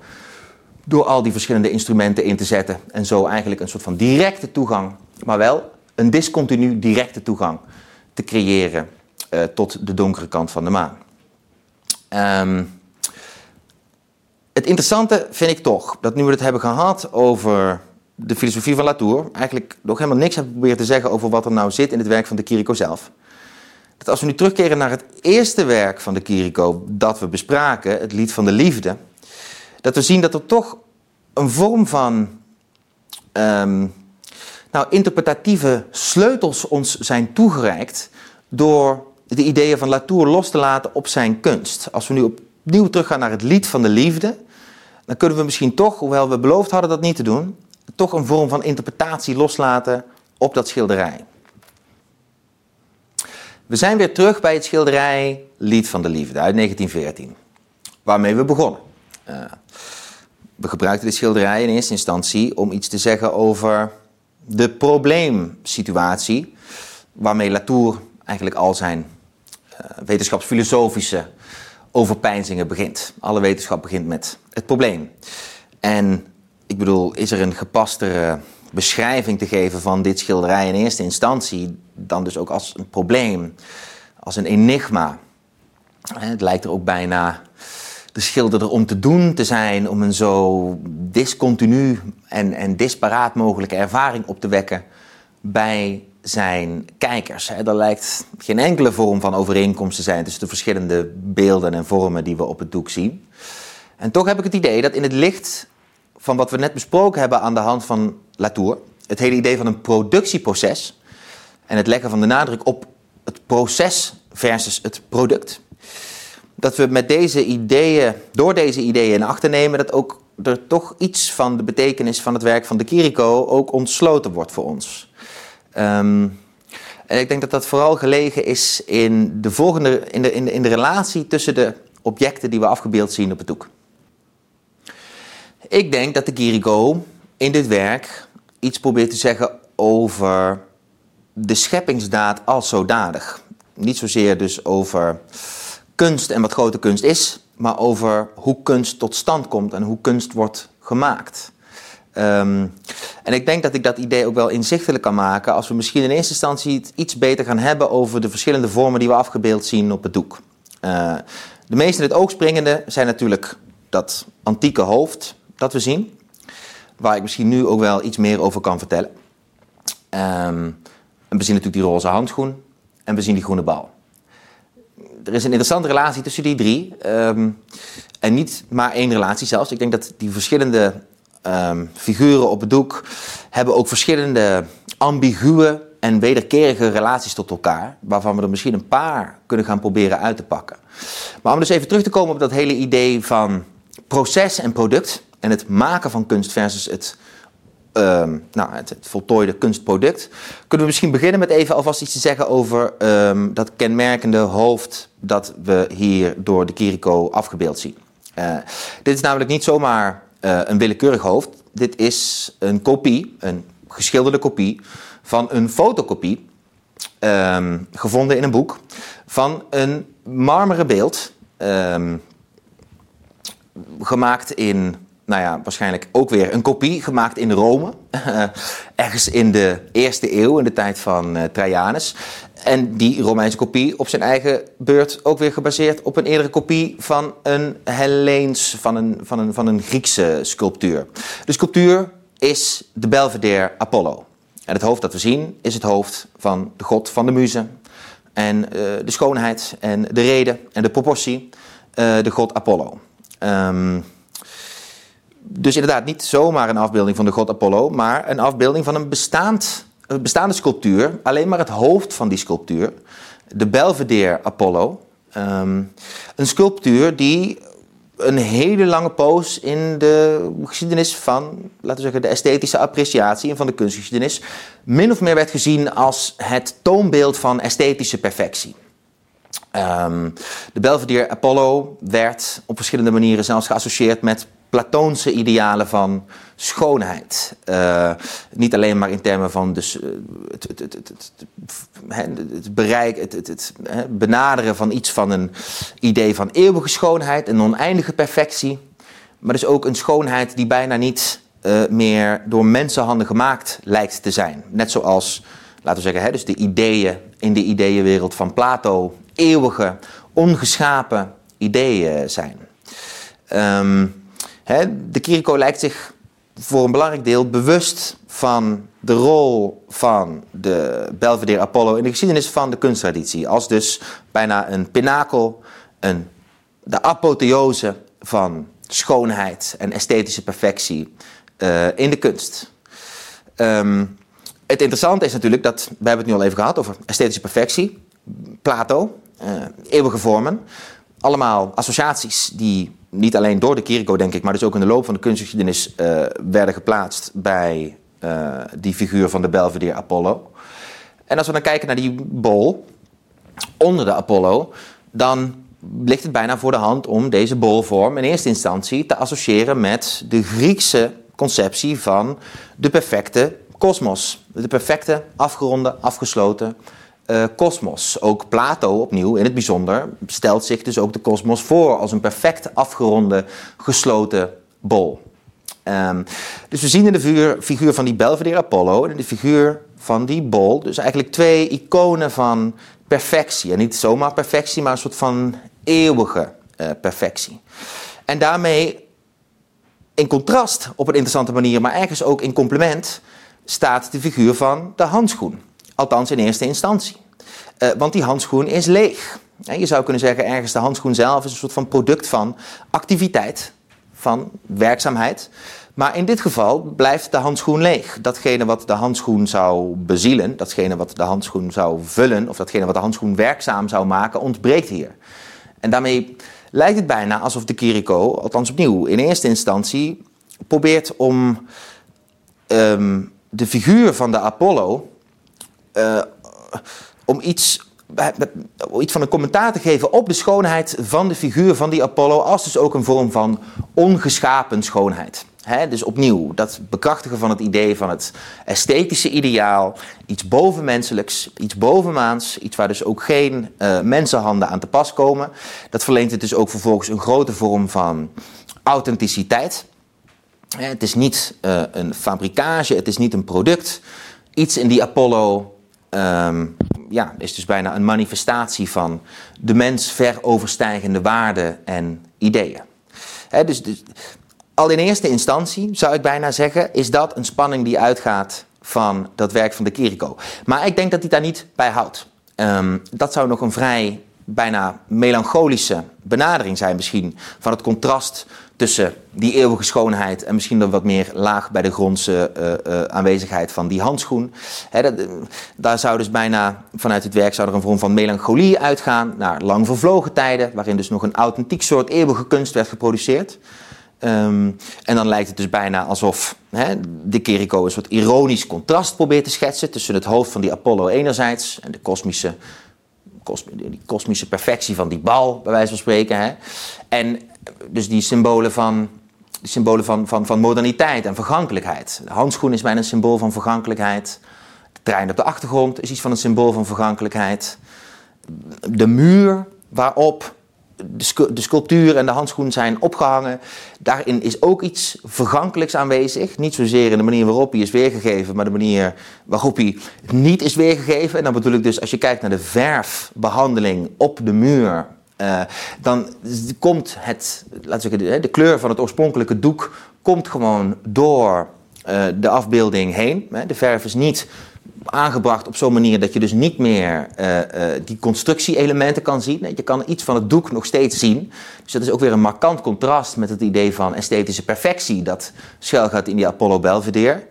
door al die verschillende instrumenten in te zetten en zo eigenlijk een soort van directe toegang, maar wel een discontinu directe toegang te creëren uh, tot de donkere kant van de maan. Um, het interessante vind ik toch dat nu we het hebben gehad over de filosofie van Latour, eigenlijk nog helemaal niks hebben proberen te zeggen over wat er nou zit in het werk van de Kiriko zelf. Dat als we nu terugkeren naar het eerste werk van de Kiriko dat we bespraken, het lied van de liefde, dat we zien dat er toch een vorm van um, nou, interpretatieve sleutels ons zijn toegereikt door de ideeën van Latour los te laten op zijn kunst. Als we nu opnieuw teruggaan naar het lied van de liefde, dan kunnen we misschien toch, hoewel we beloofd hadden dat niet te doen, toch een vorm van interpretatie loslaten op dat schilderij. We zijn weer terug bij het schilderij Lied van de Liefde uit 1914, waarmee we begonnen. Uh, we gebruikten dit schilderij in eerste instantie om iets te zeggen over de probleemsituatie waarmee Latour eigenlijk al zijn uh, wetenschapsfilosofische overpeinzingen begint. Alle wetenschap begint met het probleem. En ik bedoel, is er een gepastere beschrijving te geven van dit schilderij in eerste instantie, dan dus ook als een probleem, als een enigma. Het lijkt er ook bijna de schilder om te doen te zijn om een zo discontinu en, en disparaat mogelijke ervaring op te wekken bij zijn kijkers. Er lijkt geen enkele vorm van overeenkomst te zijn tussen de verschillende beelden en vormen die we op het doek zien. En toch heb ik het idee dat in het licht van wat we net besproken hebben aan de hand van Latour, het hele idee van een productieproces en het leggen van de nadruk op het proces versus het product, dat we met deze ideeën, door deze ideeën in acht te nemen, dat ook er toch iets van de betekenis van het werk van de Kiriko ook ontsloten wordt voor ons. Ehm, en ik denk dat dat vooral gelegen is in de, volgende, in de, in de, in de relatie tussen de objecten die we afgebeeld zien op het doek. Ik denk dat de Kiriko in dit werk iets probeert te zeggen over de scheppingsdaad als zodanig. Niet zozeer dus over kunst en wat grote kunst is, maar over hoe kunst tot stand komt en hoe kunst wordt gemaakt. Ehm, en ik denk dat ik dat idee ook wel inzichtelijk kan maken als we misschien in eerste instantie iets beter gaan hebben over de verschillende vormen die we afgebeeld zien op het doek. Uh, de meest in het oog springende zijn natuurlijk dat antieke hoofd dat we zien, waar ik misschien nu ook wel iets meer over kan vertellen. Um, en we zien natuurlijk die roze handschoen en we zien die groene bal. Er is een interessante relatie tussen die drie. Um, en niet maar één relatie zelfs. Ik denk dat die verschillende um, figuren op het doek hebben ook verschillende ambiguë en wederkerige relaties tot elkaar, waarvan we er misschien een paar kunnen gaan proberen uit te pakken. Maar om dus even terug te komen op dat hele idee van proces en product en het maken van kunst versus het, um, nou, het, voltooide kunstproduct, kunnen we misschien beginnen met even alvast iets te zeggen over um, dat kenmerkende hoofd dat we hier door de Kiriko afgebeeld zien. Uh, dit is namelijk niet zomaar uh, een willekeurig hoofd. Dit is een kopie, een geschilderde kopie van een fotokopie, um, gevonden in een boek, van een marmeren beeld, gemaakt in, nou ja, waarschijnlijk ook weer een kopie, gemaakt in Rome, ergens in de eerste eeuw, in de tijd van uh, Trajanus. En die Romeinse kopie op zijn eigen beurt ook weer gebaseerd op een eerdere kopie van een Helleens, van een, van een, van een Griekse sculptuur. De sculptuur is de Belvedere Apollo. En het hoofd dat we zien is het hoofd van de god van de muze. En uh, de schoonheid en de reden en de proportie, uh, de god Apollo. Um, dus inderdaad niet zomaar een afbeelding van de god Apollo, maar een afbeelding van een bestaand bestaande sculptuur, alleen maar het hoofd van die sculptuur, de Belvedere Apollo. Um, een sculptuur die een hele lange poos in de geschiedenis van, laten we zeggen, de esthetische appreciatie en van de kunstgeschiedenis, min of meer werd gezien als het toonbeeld van esthetische perfectie. Um, de Belvedere Apollo werd op verschillende manieren zelfs geassocieerd met Platoonse idealen van schoonheid. Uh, niet alleen maar in termen van dus, uh, het, het, het, het, bereik, het, benaderen van iets van een idee van eeuwige schoonheid, een oneindige perfectie. Maar dus ook een schoonheid die bijna niet uh, meer door mensenhanden gemaakt lijkt te zijn. Net zoals, laten we zeggen, hè, dus de ideeën in de ideeënwereld van Plato eeuwige, ongeschapen ideeën zijn. Um, de Kiriko lijkt zich voor een belangrijk deel bewust van de rol van de Belvedere Apollo in de geschiedenis van de kunsttraditie. Als dus bijna een pinakel, een, de apotheose van schoonheid en esthetische perfectie uh, in de kunst. Um, het interessante is natuurlijk dat, we hebben het nu al even gehad over esthetische perfectie. Plato, eeuwige vormen. Allemaal associaties die niet alleen door de Chirico, denk ik, maar dus ook in de loop van de kunstgeschiedenis uh, werden geplaatst bij uh, die figuur van de Belvedere Apollo. En als we dan kijken naar die bol onder de Apollo, dan ligt het bijna voor de hand om deze bolvorm in eerste instantie te associëren met de Griekse conceptie van de perfecte kosmos. De perfecte, afgeronde, afgesloten kosmos. ook Plato opnieuw in het bijzonder stelt zich dus ook de kosmos voor als een perfect afgeronde, gesloten bol. Um, dus we zien in de figuur, van die Belvedere Apollo en in de figuur van die bol dus eigenlijk twee iconen van perfectie. En niet zomaar perfectie, maar een soort van eeuwige uh, perfectie. En daarmee in contrast op een interessante manier, maar ergens ook in complement, staat de figuur van de handschoen. Althans in eerste instantie. Uh, want die handschoen is leeg. En je zou kunnen zeggen, ergens de handschoen zelf is een soort van product van activiteit, van werkzaamheid. Maar in dit geval blijft de handschoen leeg. Datgene wat de handschoen zou bezielen, datgene wat de handschoen zou vullen, of datgene wat de handschoen werkzaam zou maken, ontbreekt hier. En daarmee lijkt het bijna alsof de Kiriko, althans opnieuw in eerste instantie, probeert om um, de figuur van de Apollo uh, om iets, iets van een commentaar te geven op de schoonheid van de figuur van die Apollo, als dus ook een vorm van ongeschapen schoonheid. dus opnieuw, dat bekrachtigen van het idee van het esthetische ideaal, iets bovenmenselijks, iets bovenmaans, iets waar dus ook geen uh, mensenhanden aan te pas komen. Dat verleent het dus ook vervolgens een grote vorm van authenticiteit. het is niet een fabrikage, het is niet een product. Iets in die Apollo um, ja, is dus bijna een manifestatie van de mens ver overstijgende waarden en ideeën. dus, dus, al in eerste instantie zou ik bijna zeggen, is dat een spanning die uitgaat van dat werk van de Kiriko. Maar ik denk dat hij daar niet bij houdt. Um, dat zou nog een vrij bijna melancholische benadering zijn misschien van het contrast tussen die eeuwige schoonheid en misschien dan wat meer laag bij de grondse uh, uh, aanwezigheid van die handschoen. uh, daar zou dus bijna vanuit het werk zou er een vorm van melancholie uitgaan naar lang vervlogen tijden, waarin dus nog een authentiek soort eeuwige kunst werd geproduceerd. Um, en dan lijkt het dus bijna alsof de Kiriko een soort ironisch contrast probeert te schetsen tussen het hoofd van die Apollo enerzijds en de kosmische die kosmische perfectie van die bal, bij wijze van spreken. Hè? En dus die symbolen van, symbolen van, van, van moderniteit en vergankelijkheid. De handschoen is bijna een symbool van vergankelijkheid. De trein op de achtergrond is iets van een symbool van vergankelijkheid. De muur waarop de, sculptuur en de handschoen zijn opgehangen. Daarin is ook iets vergankelijks aanwezig. Niet zozeer in de manier waarop hij is weergegeven, maar de manier waarop hij niet is weergegeven. En dan bedoel ik dus, als je kijkt naar de verfbehandeling op de muur. Uh, dan komt het, laten we de kleur van het oorspronkelijke doek komt gewoon door uh, de afbeelding heen. De verf is niet aangebracht op zo'n manier dat je dus niet meer uh, uh, die constructie-elementen kan zien. Je kan iets van het doek nog steeds zien. Dus dat is ook weer een markant contrast met het idee van esthetische perfectie dat schuilgaat in die Apollo Belvedere.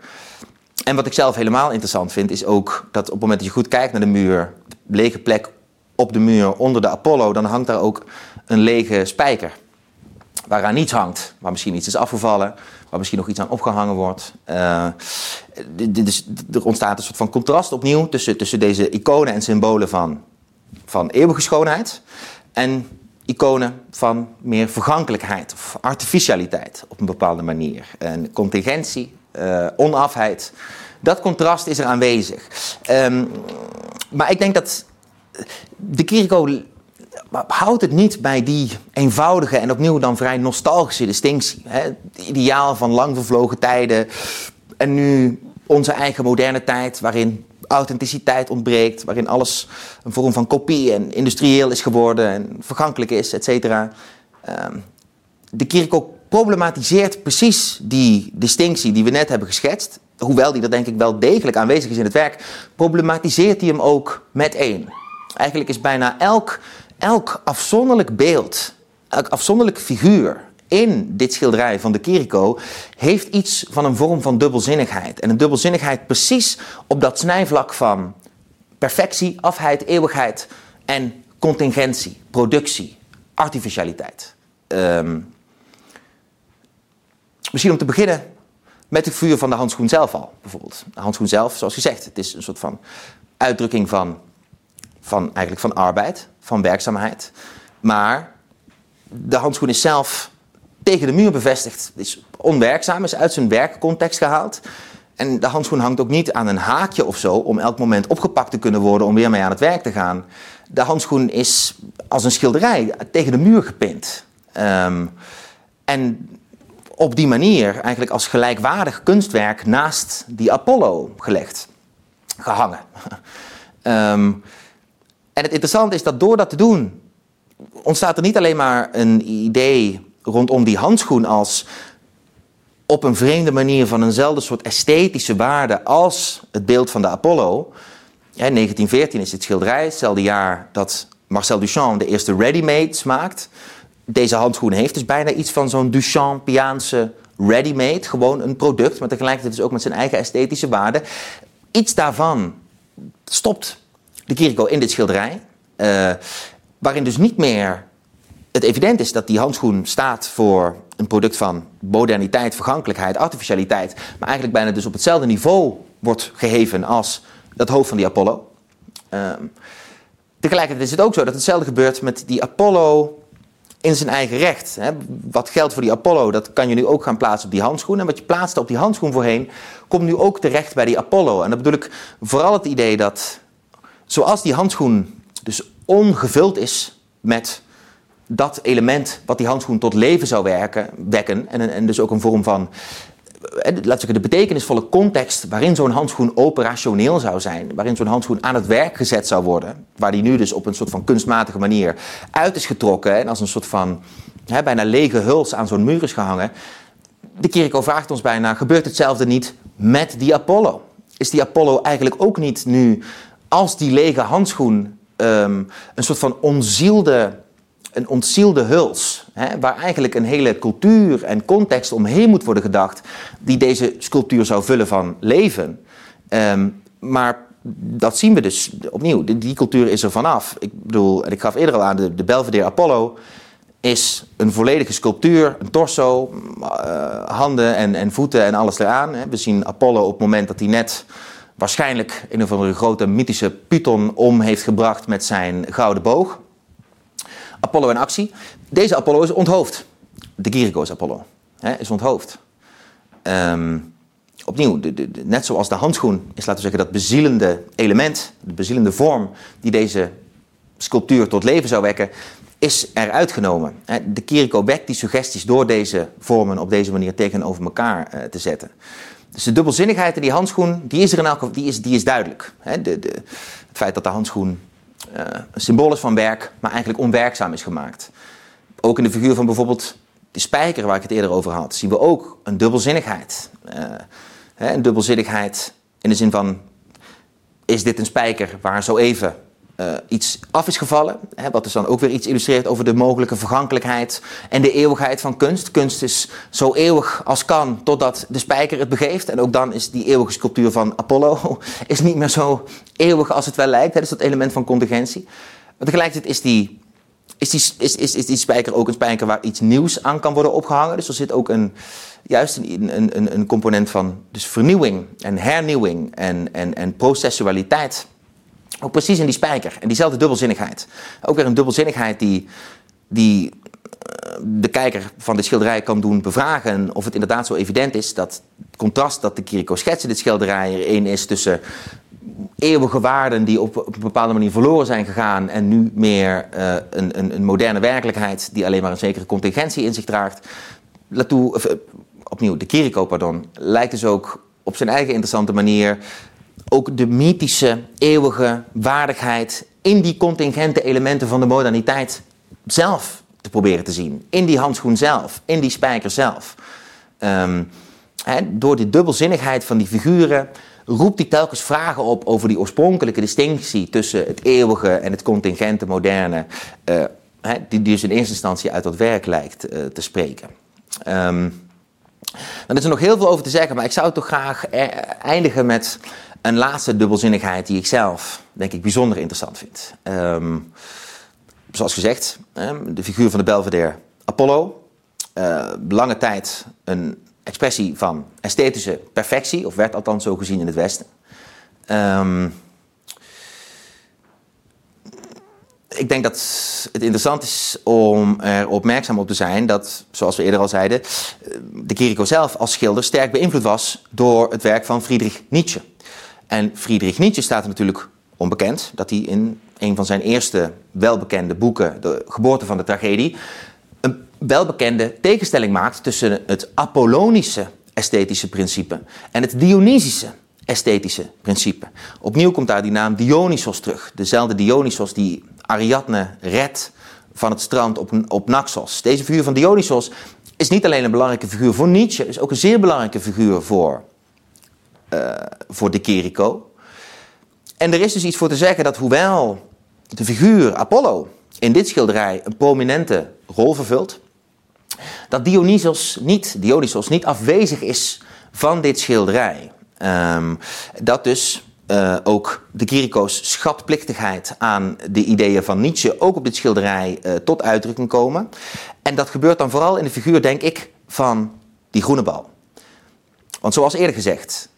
En wat ik zelf helemaal interessant vind, is ook dat op het moment dat je goed kijkt naar de muur, de lege plek op de muur onder de Apollo, dan hangt daar ook een lege spijker. Waaraan niets hangt, waar misschien iets is afgevallen, waar misschien nog iets aan opgehangen wordt. Uh, er ontstaat een soort van contrast opnieuw tussen, tussen deze iconen en symbolen van, van eeuwige schoonheid en iconen van meer vergankelijkheid of artificialiteit op een bepaalde manier. En contingentie, uh, onafheid. Dat contrast is er aanwezig. Um, maar ik denk dat de Kiriko houdt het niet bij die eenvoudige en opnieuw dan vrij nostalgische distinctie. Hè? Het ideaal van lang vervlogen tijden en nu onze eigen moderne tijd, waarin authenticiteit ontbreekt, waarin alles een vorm van kopie en industrieel is geworden en vergankelijk is, et cetera. Ehm, de Kirko problematiseert precies die distinctie die we net hebben geschetst. Hoewel die er denk ik wel degelijk aanwezig is in het werk, problematiseert hij hem ook met één. Eigenlijk is bijna elk elk afzonderlijk beeld, elk afzonderlijk figuur in dit schilderij van de Kiriko heeft iets van een vorm van dubbelzinnigheid. En een dubbelzinnigheid precies op dat snijvlak van perfectie, afheid, eeuwigheid en contingentie, productie, artificialiteit. Um, misschien om te beginnen met het vuur van de handschoen zelf al, bijvoorbeeld. De handschoen zelf, zoals gezegd, het is een soort van uitdrukking van, van, eigenlijk van arbeid, van werkzaamheid. Maar de handschoen is zelf tegen de muur bevestigd, is onwerkzaam, is uit zijn werkcontext gehaald. En de handschoen hangt ook niet aan een haakje of zo om elk moment opgepakt te kunnen worden om weer mee aan het werk te gaan. De handschoen is als een schilderij tegen de muur gepind. Um, en op die manier eigenlijk als gelijkwaardig kunstwerk naast die Apollo gelegd, gehangen. um, en het interessante is dat door dat te doen, ontstaat er niet alleen maar een idee rondom die handschoen als op een vreemde manier van eenzelfde soort esthetische waarde als het beeld van de Apollo. Ja, 1914 is het schilderij, hetzelfde jaar dat Marcel Duchamp de eerste ready-mades maakt. Deze handschoen heeft dus bijna iets van zo'n Duchampiaanse ready-made, gewoon een product, maar tegelijkertijd dus ook met zijn eigen esthetische waarde. Iets daarvan stopt de Kiriko in dit schilderij, uh, waarin dus niet meer het evident is dat die handschoen staat voor een product van moderniteit, vergankelijkheid, artificialiteit, maar eigenlijk bijna dus op hetzelfde niveau wordt geheven als dat hoofd van die Apollo. Uh, tegelijkertijd is het ook zo dat hetzelfde gebeurt met die Apollo in zijn eigen recht. Hè. Wat geldt voor die Apollo, dat kan je nu ook gaan plaatsen op die handschoen. En wat je plaatste op die handschoen voorheen, komt nu ook terecht bij die Apollo. En dat bedoel ik vooral het idee dat, zoals die handschoen dus ongevuld is met dat element wat die handschoen tot leven zou werken, wekken. En, en dus ook een vorm van eh, laat zeggen, de betekenisvolle context waarin zo'n handschoen operationeel zou zijn, waarin zo'n handschoen aan het werk gezet zou worden, waar die nu dus op een soort van kunstmatige manier uit is getrokken en als een soort van hè, bijna lege huls aan zo'n muur is gehangen. De Kiriko vraagt ons bijna, gebeurt hetzelfde niet met die Apollo? Is die Apollo eigenlijk ook niet nu als die lege handschoen um, een soort van onzielde een ontzielde huls, hè, waar eigenlijk een hele cultuur en context omheen moet worden gedacht, die deze sculptuur zou vullen van leven. Um, maar dat zien we dus opnieuw. Die, cultuur is er vanaf. Ik bedoel, en ik gaf eerder al aan, de, de Belvedere Apollo is een volledige sculptuur, een torso, uh, handen en, en, voeten en alles eraan. We zien Apollo op het moment dat hij net waarschijnlijk een of andere grote mythische python om heeft gebracht met zijn gouden boog. Apollo in actie. Deze Apollo is onthoofd. De Kirikos Apollo hè, is onthoofd. Um, opnieuw, de, net zoals de handschoen is, laten we zeggen, dat bezielende element, de bezielende vorm die deze sculptuur tot leven zou wekken, is eruit genomen. De Kiriko wekt die suggesties door deze vormen op deze manier tegenover elkaar uh, te zetten. Dus de dubbelzinnigheid in die handschoen, die is er in elk die is, die is duidelijk. De, de, het feit dat de handschoen uh, een symbool is van werk, maar eigenlijk onwerkzaam is gemaakt. Ook in de figuur van bijvoorbeeld de spijker waar ik het eerder over had, zien we ook een dubbelzinnigheid. Uh, hè, een dubbelzinnigheid in de zin van, is dit een spijker waar zo even uh, iets af is gevallen. Hè, wat dus dan ook weer iets illustreert over de mogelijke vergankelijkheid en de eeuwigheid van kunst. Kunst is zo eeuwig als kan totdat de spijker het begeeft. En ook dan is die eeuwige sculptuur van Apollo is niet meer zo eeuwig als het wel lijkt. Hè, dus dat element van contingentie. Maar tegelijkertijd is die, is, die, is, is, is die spijker ook een spijker waar iets nieuws aan kan worden opgehangen. Dus er zit ook een, juist een, een, een component van dus vernieuwing en hernieuwing en, en, en processualiteit ook precies in die spijker. En diezelfde dubbelzinnigheid. Ook weer een dubbelzinnigheid die, die eh, de kijker van de schilderij kan doen bevragen of het inderdaad zo evident is dat het contrast dat de Kiriko schetst in dit schilderij erin is tussen eeuwige waarden die op, een bepaalde manier verloren zijn gegaan en nu meer uh, een, een, een, moderne werkelijkheid die alleen maar een zekere contingentie in zich draagt. Latour, of, uh, opnieuw, de Kiriko, pardon, lijkt dus ook op zijn eigen interessante manier ook de mythische, eeuwige waardigheid in die contingente elementen van de moderniteit zelf te proberen te zien. In die handschoen zelf, in die spijker zelf. Um, door de dubbelzinnigheid van die figuren roept hij telkens vragen op over die oorspronkelijke distinctie tussen het eeuwige en het contingente moderne, uh, die dus in eerste instantie uit dat werk lijkt uh, te spreken. Um, dan is er nog heel veel over te zeggen, maar ik zou toch graag e-, eindigen met een laatste dubbelzinnigheid die ik zelf, denk ik, bijzonder interessant vind. Um, zoals gezegd, de figuur van de Belvedere Apollo. Uh, lange tijd een expressie van esthetische perfectie, of werd althans zo gezien in het Westen. Ehm, ik denk dat het interessant is om er opmerkzaam op te zijn dat, zoals we eerder al zeiden, de Kiriko zelf als schilder sterk beïnvloed was door het werk van Friedrich Nietzsche. En Friedrich Nietzsche staat er natuurlijk onbekend dat hij in een van zijn eerste welbekende boeken, De Geboorte van de Tragedie, een welbekende tegenstelling maakt tussen het Apollonische esthetische principe en het Dionysische esthetische principe. Opnieuw komt daar die naam Dionysos terug. Dezelfde Dionysos die Ariadne redt van het strand op, op Naxos. Deze figuur van Dionysos is niet alleen een belangrijke figuur voor Nietzsche, is ook een zeer belangrijke figuur voor, uh, voor de Keriko. En er is dus iets voor te zeggen dat hoewel de figuur Apollo in dit schilderij een prominente rol vervult, dat Dionysos niet, Dionysos niet afwezig is van dit schilderij. Um, dat dus uh, ook de Kiriko's schatplichtigheid aan de ideeën van Nietzsche ook op dit schilderij uh, tot uitdrukking komen. En dat gebeurt dan vooral in de figuur, denk ik, van die groene bal. Want zoals eerder gezegd,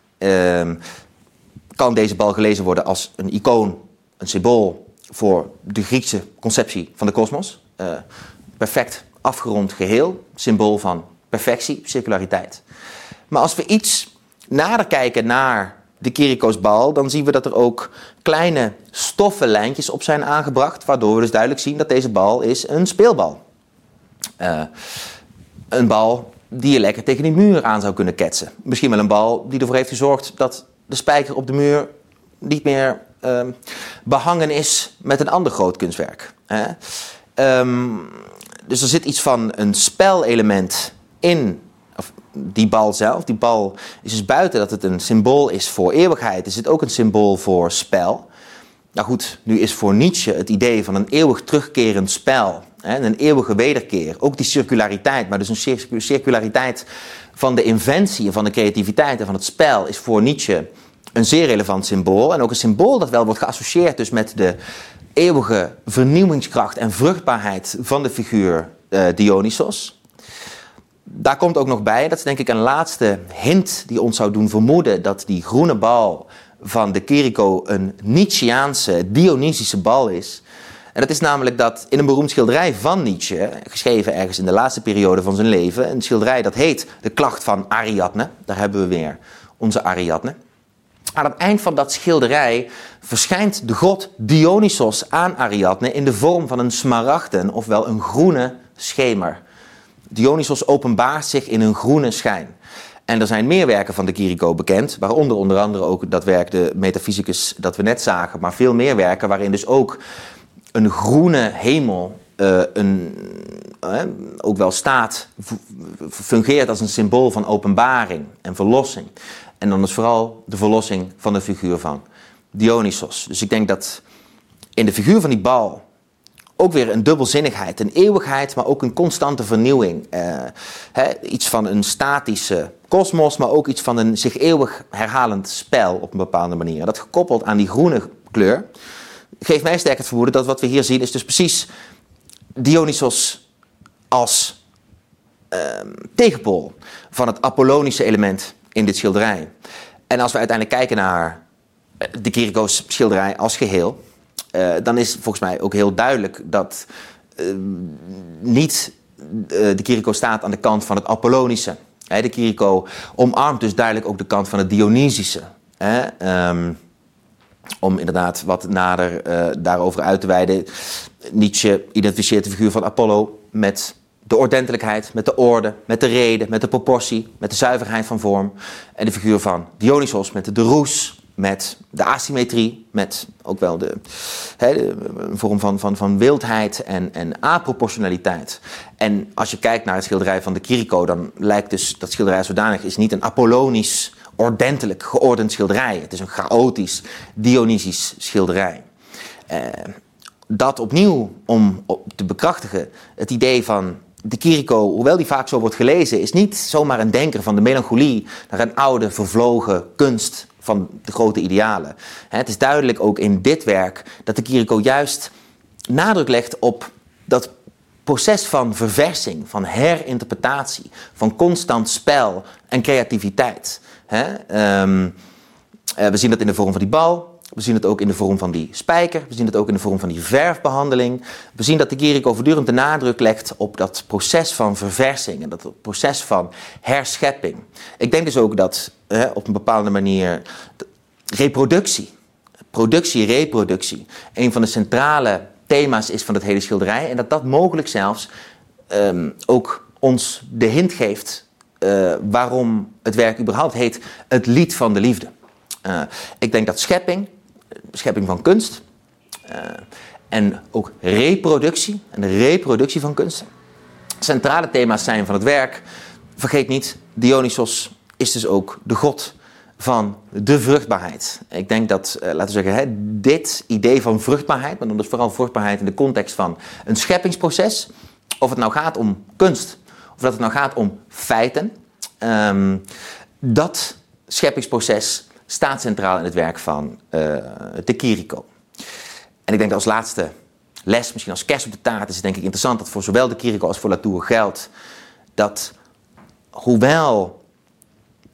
kan deze bal gelezen worden als een icoon, een symbool voor de Griekse conceptie van de kosmos. Uh, perfect afgerond geheel, symbool van perfectie, circulariteit. Maar als we iets nader kijken naar de Kiriko's bal, dan zien we dat er ook kleine stoffenlijntjes op zijn aangebracht, waardoor we dus duidelijk zien dat deze bal is een speelbal. Uh, een bal die je lekker tegen die muur aan zou kunnen ketsen. Misschien wel een bal die ervoor heeft gezorgd dat de spijker op de muur niet meer uh, behangen is met een ander groot kunstwerk. Hè? Um, dus er zit iets van een spelelement in die bal zelf. Die bal is dus buiten dat het een symbool is voor eeuwigheid, is het ook een symbool voor spel. Nou goed, nu is voor Nietzsche het idee van een eeuwig terugkerend spel, een eeuwige wederkeer, ook die circulariteit, maar dus een circulariteit van de inventie, van de creativiteit en van het spel, is voor Nietzsche een zeer relevant symbool. En ook een symbool dat wel wordt geassocieerd dus met de eeuwige vernieuwingskracht en vruchtbaarheid van de figuur uh, Dionysos daar komt ook nog bij, dat is denk ik een laatste hint die ons zou doen vermoeden dat die groene bal van de Kiriko een Nietzscheaanse, Dionysische bal is. En dat is namelijk dat in een beroemd schilderij van Nietzsche, geschreven ergens in de laatste periode van zijn leven, een schilderij dat heet De Klacht van Ariadne, daar hebben we weer onze Ariadne. Aan het eind van dat schilderij verschijnt de god Dionysos aan Ariadne in de vorm van een smaragden, ofwel een groene schemer. Dionysos openbaart zich in een groene schijn. En er zijn meer werken van de Kiriko bekend, waaronder onder andere ook dat werk de Metafysicus dat we net zagen, maar veel meer werken waarin dus ook een groene hemel uh, een, uh, ook wel staat, fungeert als een symbool van openbaring en verlossing. En dan is vooral de verlossing van de figuur van Dionysos. Dus ik denk dat in de figuur van die bal ook weer een dubbelzinnigheid, een eeuwigheid, maar ook een constante vernieuwing. Uh, iets van een statische kosmos, maar ook iets van een zich eeuwig herhalend spel op een bepaalde manier. Dat gekoppeld aan die groene kleur geeft mij sterk het vermoeden dat wat we hier zien is dus precies Dionysos als uh, tegenpool van het Apollonische element in dit schilderij. En als we uiteindelijk kijken naar eh, de Kiriko's schilderij als geheel, uh, dan is volgens mij ook heel duidelijk dat uh, niet uh, de Kiriko staat aan de kant van het Apollonische. De Kiriko omarmt dus duidelijk ook de kant van het Dionysische. Om inderdaad wat nader daarover uit te wijden. Nietzsche identificeert de figuur van Apollo met de ordentelijkheid, met de orde, met de reden, met de proportie, met de zuiverheid van vorm. En de figuur van Dionysos met de roes, met de asymmetrie, met ook wel de, een vorm van, van, van wildheid en, en aproportionaliteit. En als je kijkt naar het schilderij van de Kiriko, dan lijkt dus dat schilderij zodanig is niet een Apollonisch, ordentelijk geordend schilderij. Het is een chaotisch, Dionysisch schilderij. Eh, dat opnieuw om te bekrachtigen, het idee van de Kiriko, hoewel die vaak zo wordt gelezen, is niet zomaar een denker van de melancholie naar een oude, vervlogen kunst van de grote idealen. Het is duidelijk ook in dit werk dat de Kiriko juist nadruk legt op dat proces van verversing, van herinterpretatie, van constant spel en creativiteit. Hè? Ehm, eh, we zien dat in de vorm van die bal. We zien het ook in de vorm van die spijker. We zien het ook in de vorm van die verfbehandeling. We zien dat de Kiriko voortdurend de nadruk legt op dat proces van verversing en dat proces van herschepping. Ik denk dus ook dat op een bepaalde manier reproductie, productie, reproductie, een van de centrale thema's is van het hele schilderij. En dat dat mogelijk zelfs ehm, ook ons de hint geeft uh, waarom het werk überhaupt heet Het Lied van de Liefde. Uh, ik denk dat schepping, schepping van kunst uh, en ook reproductie en de reproductie van kunst centrale thema's zijn van het werk. Vergeet niet, Dionysos is dus ook de god van de vruchtbaarheid. Ik denk dat, laten we zeggen, hè, dit idee van vruchtbaarheid, maar dan dus vooral vruchtbaarheid in de context van een scheppingsproces, of het nou gaat om kunst, dat het nou gaat om feiten, um, dat scheppingsproces staat centraal in het werk van uh, de Kiriko. En ik denk dat als laatste les, misschien als kerst op de taart, is het denk ik interessant dat voor zowel de Kiriko als voor Latour geldt dat hoewel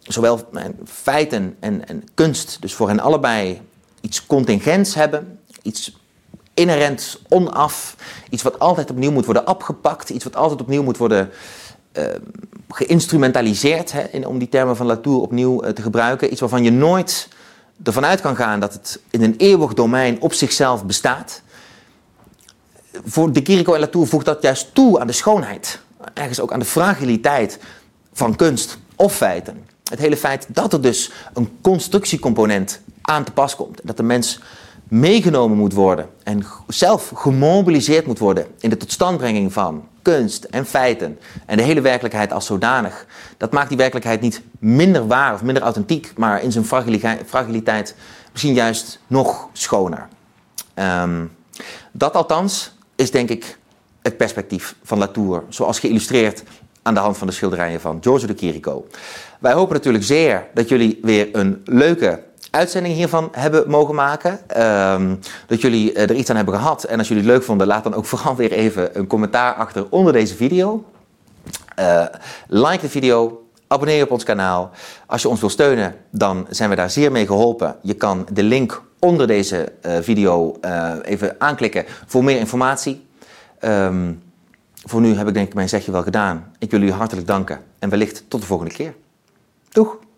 zowel feiten en, en kunst dus voor hen allebei iets contingents hebben, iets inherent onaf, iets wat altijd opnieuw moet worden opgepakt, iets wat altijd opnieuw moet worden geïnstrumentaliseerd, hè, om die termen van Latour opnieuw uh, te gebruiken. Iets waarvan je nooit ervan uit kan gaan dat het in een eeuwig domein op zichzelf bestaat. Voor de Kiriko en Latour voegt dat juist toe aan de schoonheid, ergens ook aan de fragiliteit van kunst of feiten. Het hele feit dat er dus een constructiecomponent aan te pas komt. Dat de mens meegenomen moet worden en zelf gemobiliseerd moet worden in de totstandbrenging van kunst en feiten en de hele werkelijkheid als zodanig. Dat maakt die werkelijkheid niet minder waar of minder authentiek, maar in zijn fragiliteit misschien juist nog schoner. Um, dat althans is denk ik het perspectief van Latour, zoals geïllustreerd aan de hand van de schilderijen van Giorgio de Chirico. Wij hopen natuurlijk zeer dat jullie weer een leuke uitzending hiervan hebben mogen maken. Uh, dat jullie eh, er iets aan hebben gehad. En als jullie het leuk vonden, laat dan ook vooral weer even een commentaar achter onder deze video. Uh, like de video, abonneer je op ons kanaal. Als je ons wil steunen, dan zijn we daar zeer mee geholpen. Je kan de link onder deze uh, video even aanklikken voor meer informatie. Um, voor nu heb ik denk ik mijn zegje wel gedaan. Ik wil u hartelijk danken en wellicht tot de volgende keer. Doeg!